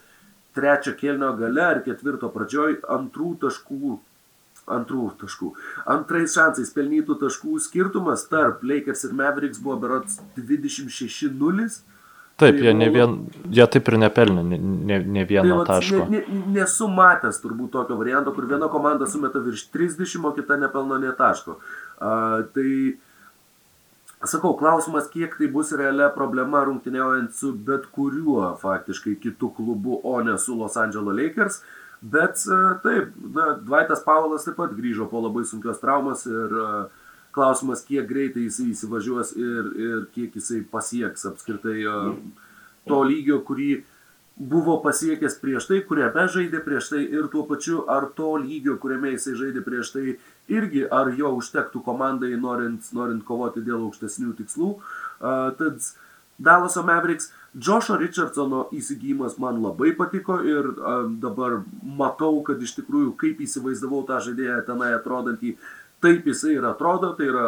trečio kelnio gale ar ketvirto pradžioj antrų taškų antrų taškų. Antrais šansais pelnytų taškų skirtumas tarp Lakers ir Mavericks buvo berots 26-0 Taip, tai jie, ne vien, jie taip ir nepelnė ne, ne, ne vieno tai, taško. Ne, ne, nesu matęs turbūt tokio varianto, kur viena komanda sumeta virš 30, o kita nepelno ne taško. Uh, tai, sakau, klausimas, kiek tai bus realia problema rungtyniaujant su bet kuriuo faktiškai kitų klubu, o ne su Los Angeles Lakers. Bet uh, taip, na, Dvaitas Paulas taip pat grįžo po labai sunkios traumos ir uh, Klausimas, kiek greitai jisai įsivažiuos ir, ir kiek jisai pasieks apskritai to lygio, kurį buvo pasiekęs prieš tai, kuriame žaidė prieš tai ir tuo pačiu, ar to lygio, kuriame jisai žaidė prieš tai, irgi ar jo užtektų komandai norint, norint kovoti dėl aukštesnių tikslų. Uh, tad Dalaso Mavericks, Jošo Richardsono įsigijimas man labai patiko ir uh, dabar matau, kad iš tikrųjų kaip įsivaizdavau tą žaidėją tenai atrodantį, taip jisai ir atrodo, tai yra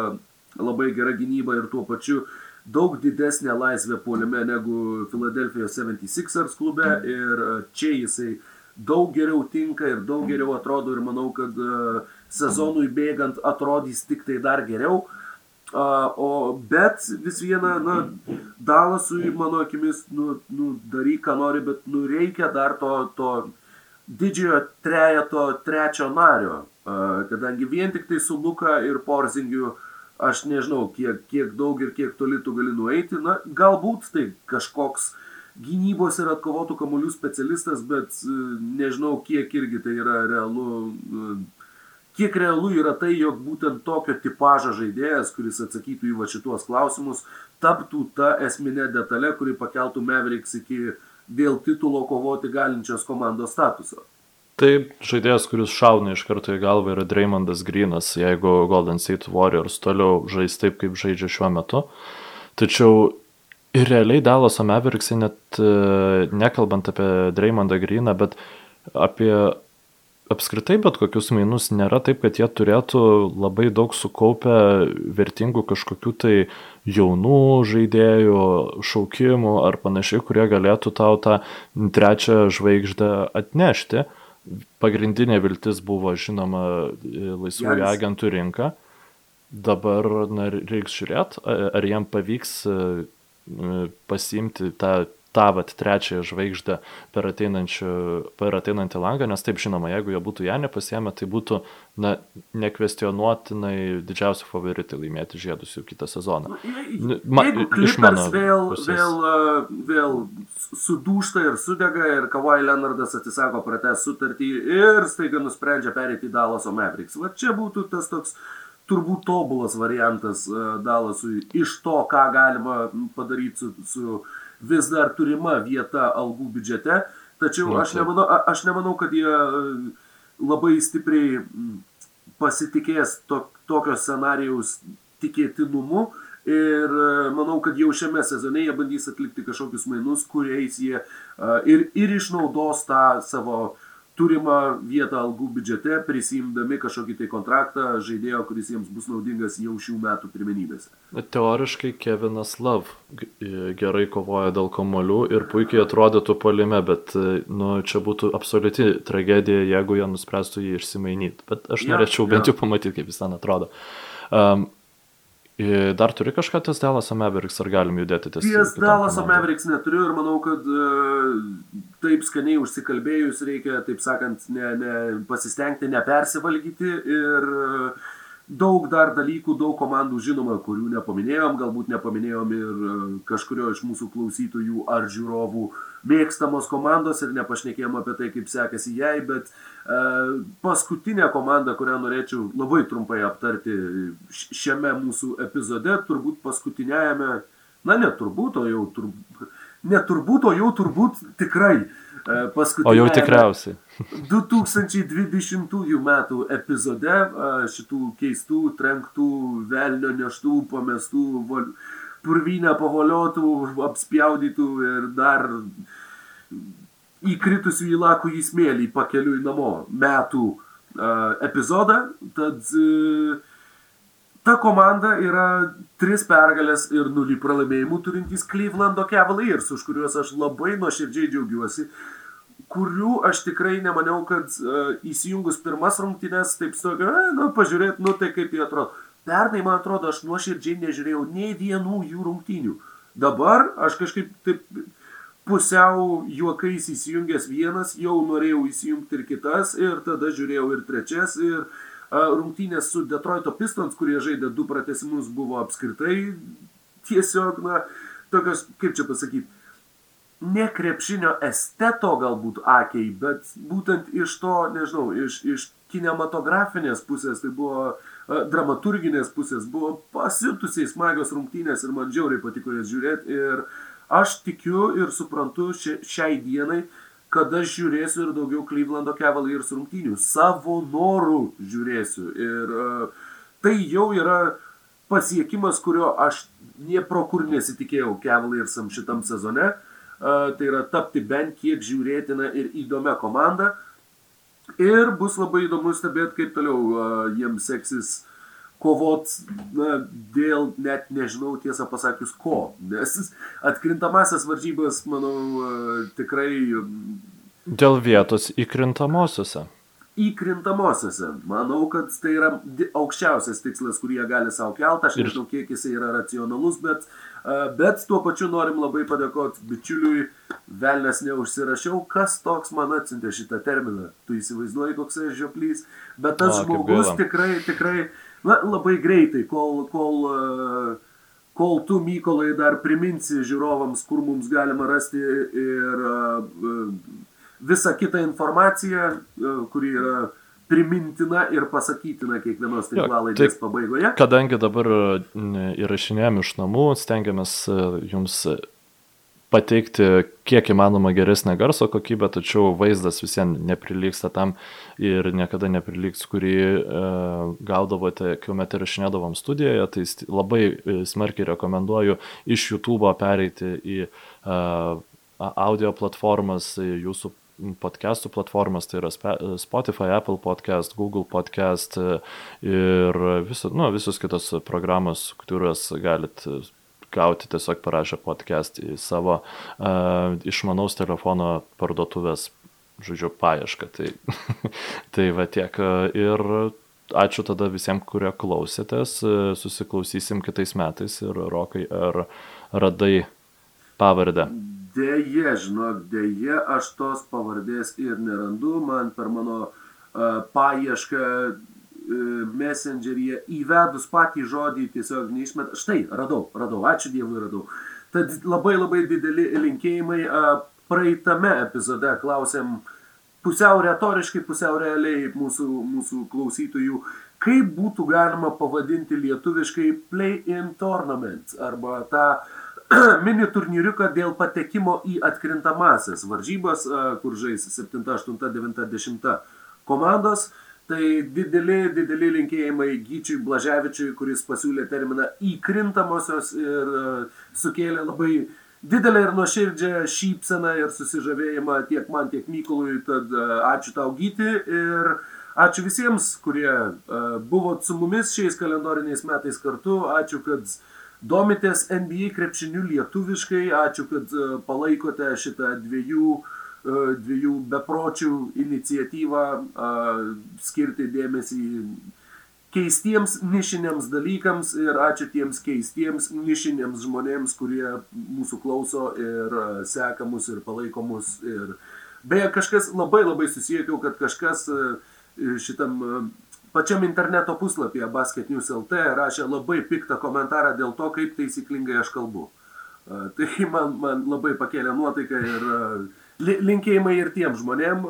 labai gera gynyba ir tuo pačiu daug didesnė laisvė puolime negu Philadelphia 76ers klube ir e, čia jisai daug geriau tinka ir daug geriau atrodo ir manau, kad e, sezonui bėgant atrodys tik tai dar geriau. O, bet vis viena, na, Dalasui, mano akimis, nu, nu, daryk, ką nori, bet nu, reikia dar to, to didžiojo trejeto trečio nario kadangi vien tik tai su Luka ir Porzingiu aš nežinau, kiek, kiek daug ir kiek toli tu gali nueiti, na, galbūt tai kažkoks gynybos ir atkovotų kamolių specialistas, bet e, nežinau, kiek irgi tai yra realu, e, kiek realu yra tai, jog būtent tokio tipožo žaidėjas, kuris atsakytų į va šituos klausimus, taptų ta esminė detalė, kuri pakeltų Mavericks iki dėl titulo kovoti galinčios komandos statuso. Taip, žaidėjas, kuris šauna iš karto į galvą yra Dreymondas Grinas, jeigu Golden State Warriors toliau žais taip, kaip žaidžia šiuo metu. Tačiau ir realiai Dallas Mavericksai net e, nekalbant apie Dreymondą Griną, bet apie apskritai bet kokius mainus nėra taip, kad jie turėtų labai daug sukaupę vertingų kažkokių tai jaunų žaidėjų, šaukimų ar panašiai, kurie galėtų tau tą trečią žvaigždę atnešti. Uh, pagrindinė viltis buvo, žinoma, laisvųjų agentų rinka. Dabar na, reiks žiūrėti, ar jam pavyks pasiimti tą tą vat trečiąją žvaigždę per, per ateinantį langą, nes taip žinoma, jeigu jie būtų ją nepasiemę, tai būtų na, nekvestionuotinai didžiausi favoritai laimėti žiedus jau kitą sezoną. Nu, Ma, jeigu Clippers vėl, pusės. vėl, vėl sudūšta ir sudega ir Kawhi Leonardas atsisako pratęs sutartį ir staiga nusprendžia perėti į Dalaso Mavericks. Va čia būtų tas toks turbūt tobulas variantas Dalasui iš to, ką galima padaryti su, su vis dar turima vieta algų biudžete, tačiau aš nemanau, aš nemanau kad jie e, labai stipriai pasitikės to, tokio scenarijaus tikėtinumu ir e, manau, kad jau šiame sezone jie bandys atlikti kažkokius mainus, kuriais jie e, ir, ir išnaudos tą savo turimą vietą algų biudžete, prisimdami kažkokį tai kontraktą žaidėjo, kuris jiems bus naudingas jau šių metų pirmenybėse. Teoriškai Kevinas Love gerai kovoja dėl komolių ir puikiai atrodytų polime, bet nu, čia būtų absoliuti tragedija, jeigu jie nuspręstų jį išsimainyti. Bet aš ja, norėčiau bent ja. jau pamatyti, kaip jis ten atrodo. Um, Dar turi kažką ties Dallas Mavericks, ar galim judėti ties? Ties Dallas Mavericks neturiu ir manau, kad uh, taip skaniai užsikalbėjus reikia, taip sakant, ne, ne, pasistengti nepersivalgyti ir uh, daug dar dalykų, daug komandų žinoma, kurių nepaminėjom, galbūt nepaminėjom ir e, kažkurio iš mūsų klausytojų ar žiūrovų mėgstamos komandos ir nepašnekėjom apie tai, kaip sekasi jai, bet uh, paskutinė komanda, kurią norėčiau labai trumpai aptarti šiame mūsų epizode, turbūt paskutiniajame, na ne turbūt, o jau turbūt, ne turbūt, o jau turbūt tikrai paskutinė. O jau tikriausiai. 2020 metų epizode šitų keistų, trenktų, velnio neštų, pamestų, purvynę pavoliotų, apspjaudytų ir dar įkritusių į lakų į smėlį pakeliui namo metų epizodą. Tad ta komanda yra tris pergalės ir nulį pralaimėjimų turintys Clevelando Cavaliers, už kuriuos aš labai nuoširdžiai džiaugiuosi kurių aš tikrai nemaniau, kad uh, įsijungus pirmas rungtynės, taip sakė, e, nu, pažiūrėt, nu, tai kaip jie atrodo. Pernai, man atrodo, aš nuoširdžiai nežiūrėjau nei vienų jų rungtynių. Dabar aš kažkaip taip pusiau juokais įsijungęs vienas, jau norėjau įsijungti ir kitas, ir tada žiūrėjau ir trečias, ir uh, rungtynės su Detroito Pistons, kurie žaidė du pratesimus, buvo apskritai tiesiog, na, tokios, kaip čia pasakyti, ne krepšinio esteto galbūt akiai, bet būtent iš to, nežinau, iš, iš kinematografinės pusės, tai buvo uh, dramaturginės pusės, buvo pasitusiai smagios rungtynės ir man džiauriai patiko jas žiūrėti ir aš tikiu ir suprantu šia, šiai dienai, kad aš žiūrėsiu ir daugiau Clevelando Cavaliers rungtynių, savo norų žiūrėsiu ir uh, tai jau yra pasiekimas, kurio aš nie pro kur nesitikėjau Cavaliersam šitam sezone. Uh, tai yra tapti bent kiek žiūrėtina ir įdomia komanda. Ir bus labai įdomu stebėti, kaip toliau jiems seksis kovot na, dėl net nežinau tiesą pasakius ko. Nes atkrintamasias varžybas, manau, tikrai. Dėl vietos įkrintamosiose įkrintamosiose. Manau, kad tai yra aukščiausias tikslas, kurį jie gali savo kelti. Aš nežinau, kiek jis yra racionalus, bet, bet tuo pačiu norim labai padėkoti bičiuliui. Velnes neužsirašiau, kas toks man atsintė šitą terminą. Tu įsivaizduoji, koks aš žioplys. Bet tas o, žmogus tikrai, tikrai na, labai greitai, kol, kol kol tu, Mykolai, dar priminsi žiūrovams, kur mums galima rasti ir uh, visą kitą informaciją, e, kuri yra primintina ir pasakytina kiekvienos tinklalaidės tai, pabaigoje. Kadangi dabar įrašinėjom iš namų, stengiamės e, jums pateikti kiek įmanoma geresnę garso kokybę, tačiau vaizdas visiems neprilyksta tam ir niekada nepriliks, kurį e, gaudavote, kuomet įrašinėdavom studijoje. Tai labai e, smarkiai rekomenduoju iš YouTube pereiti į e, audio platformas, jūsų podcastų platformas, tai yra Spotify, Apple podcast, Google podcast e, ir viso, nu, visus kitos programos, kuriuos galit gauti tiesiog parašę podcast į savo uh, išmanaus telefono parduotuvės, žodžiu, paiešką. Tai, tai va tiek. Ir ačiū tada visiems, kurie klausėtės. Susiklausysim kitais metais ir Rokai, ar radai pavardę? Deja, žinok, deja, aš tos pavardės ir nerandu, man per mano uh, paiešką messengeryje įvedus patį žodį tiesiog neišmet. Štai, radau, radau, ačiū Dievui, radau. Tad labai labai dideli linkėjimai. Praeitame epizode klausėm pusiau retoriškai, pusiau realiai mūsų, mūsų klausytojų, kaip būtų galima pavadinti lietuviškai play-in tournament arba tą mini turnyriuką dėl patekimo į atkrintamasis varžybas, kur žais 7, 8, 9, 10 komandos. Tai dideli, dideli linkėjimai Gyčiui Blaževičiui, kuris pasiūlė terminą įkrintamosios ir sukėlė labai didelę ir nuoširdžią šypseną ir susižavėjimą tiek man, tiek Mykolui. Tad ačiū tau Gyti ir ačiū visiems, kurie buvot su mumis šiais kalendoriniais metais kartu. Ačiū, kad domitės NBA krepšiniu lietuviškai, ačiū, kad e, palaikote šitą dviejų, e, dviejų bepročių iniciatyvą skirti dėmesį keistiems nišiniams dalykams ir ačiū tiems keistiems nišiniams žmonėms, kurie mūsų klauso ir e, seka mus ir palaiko mus. Ir beje, kažkas labai labai susiekiau, kad kažkas šitam pačiam interneto puslapyje Basket News LT rašė labai piktą komentarą dėl to, kaip taisyklingai aš kalbu. Tai man, man labai pakėlė nuotaiką ir linkėjimai ir tiem žmonėm,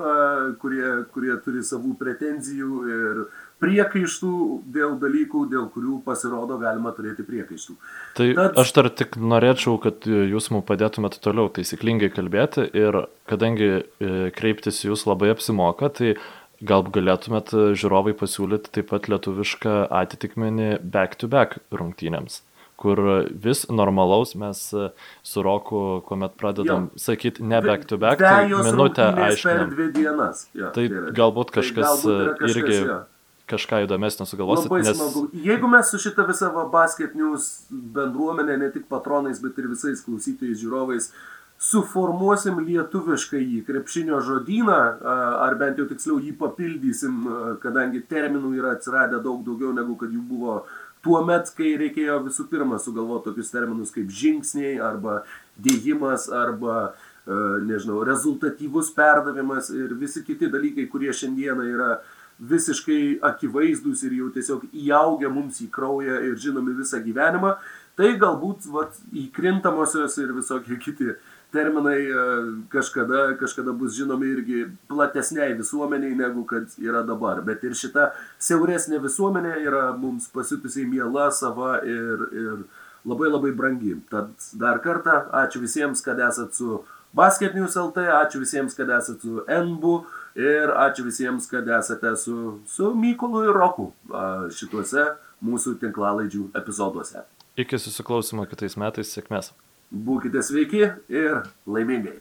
kurie, kurie turi savų pretenzijų ir priekaištų dėl dalykų, dėl kurių pasirodo galima turėti priekaištų. Tai Tad... aš dar tik norėčiau, kad jūs mums padėtumėte toliau taisyklingai kalbėti ir kadangi e, kreiptis jūs labai apsimoka, tai Gal galėtumėt e, žiūrovai pasiūlyti taip pat lietuvišką atitikmenį back-to-back -back rungtynėms, kur vis normalaus mes su Roku, kuomet pradedam jo. sakyti ne back-to-back, -back, tai minutę aiškinam. Jo, tai, tai galbūt kažkas, tai galbūt kažkas irgi jo. kažką įdomesnio sugalvosit. Labai nes... smagu. Jeigu mes su šita visa basket news bendruomenė, ne tik patronais, bet ir visais klausytojais, žiūrovais, uh, suformuosim lietuviškai į krepšinio žodyną, ar bent jau tiksliau jį papildysim, kadangi terminų yra atsiradę daug daugiau negu kad jų buvo tuo met, kai reikėjo visų pirma sugalvoti tokius terminus kaip žingsniai arba dėjimas arba, nežinau, rezultatyvus perdavimas ir visi kiti dalykai, kurie šiandieną yra visiškai akivaizdus ir jau tiesiog įaugę mums į kraują ir žinomi visą gyvenimą, tai galbūt vat, įkrintamosios ir visokie kiti terminai e, kažkada, kažkada bus žinomi irgi platesniai visuomeniai negu kad yra dabar. Bet ir šita siauresnė visuomenė yra mums pasitusiai miela, sava ir, ir labai labai brangi. Tad dar kartą ačiū visiems, kad esat su Basket News LT, ačiū visiems, kad esat su NBU ir ačiū visiems, kad esate su, su Mykolu ir Roku šituose mūsų tinklalaidžių epizoduose. Iki susiklausimo kitais metais, sėkmės. Būkite sveiki ir laimingai.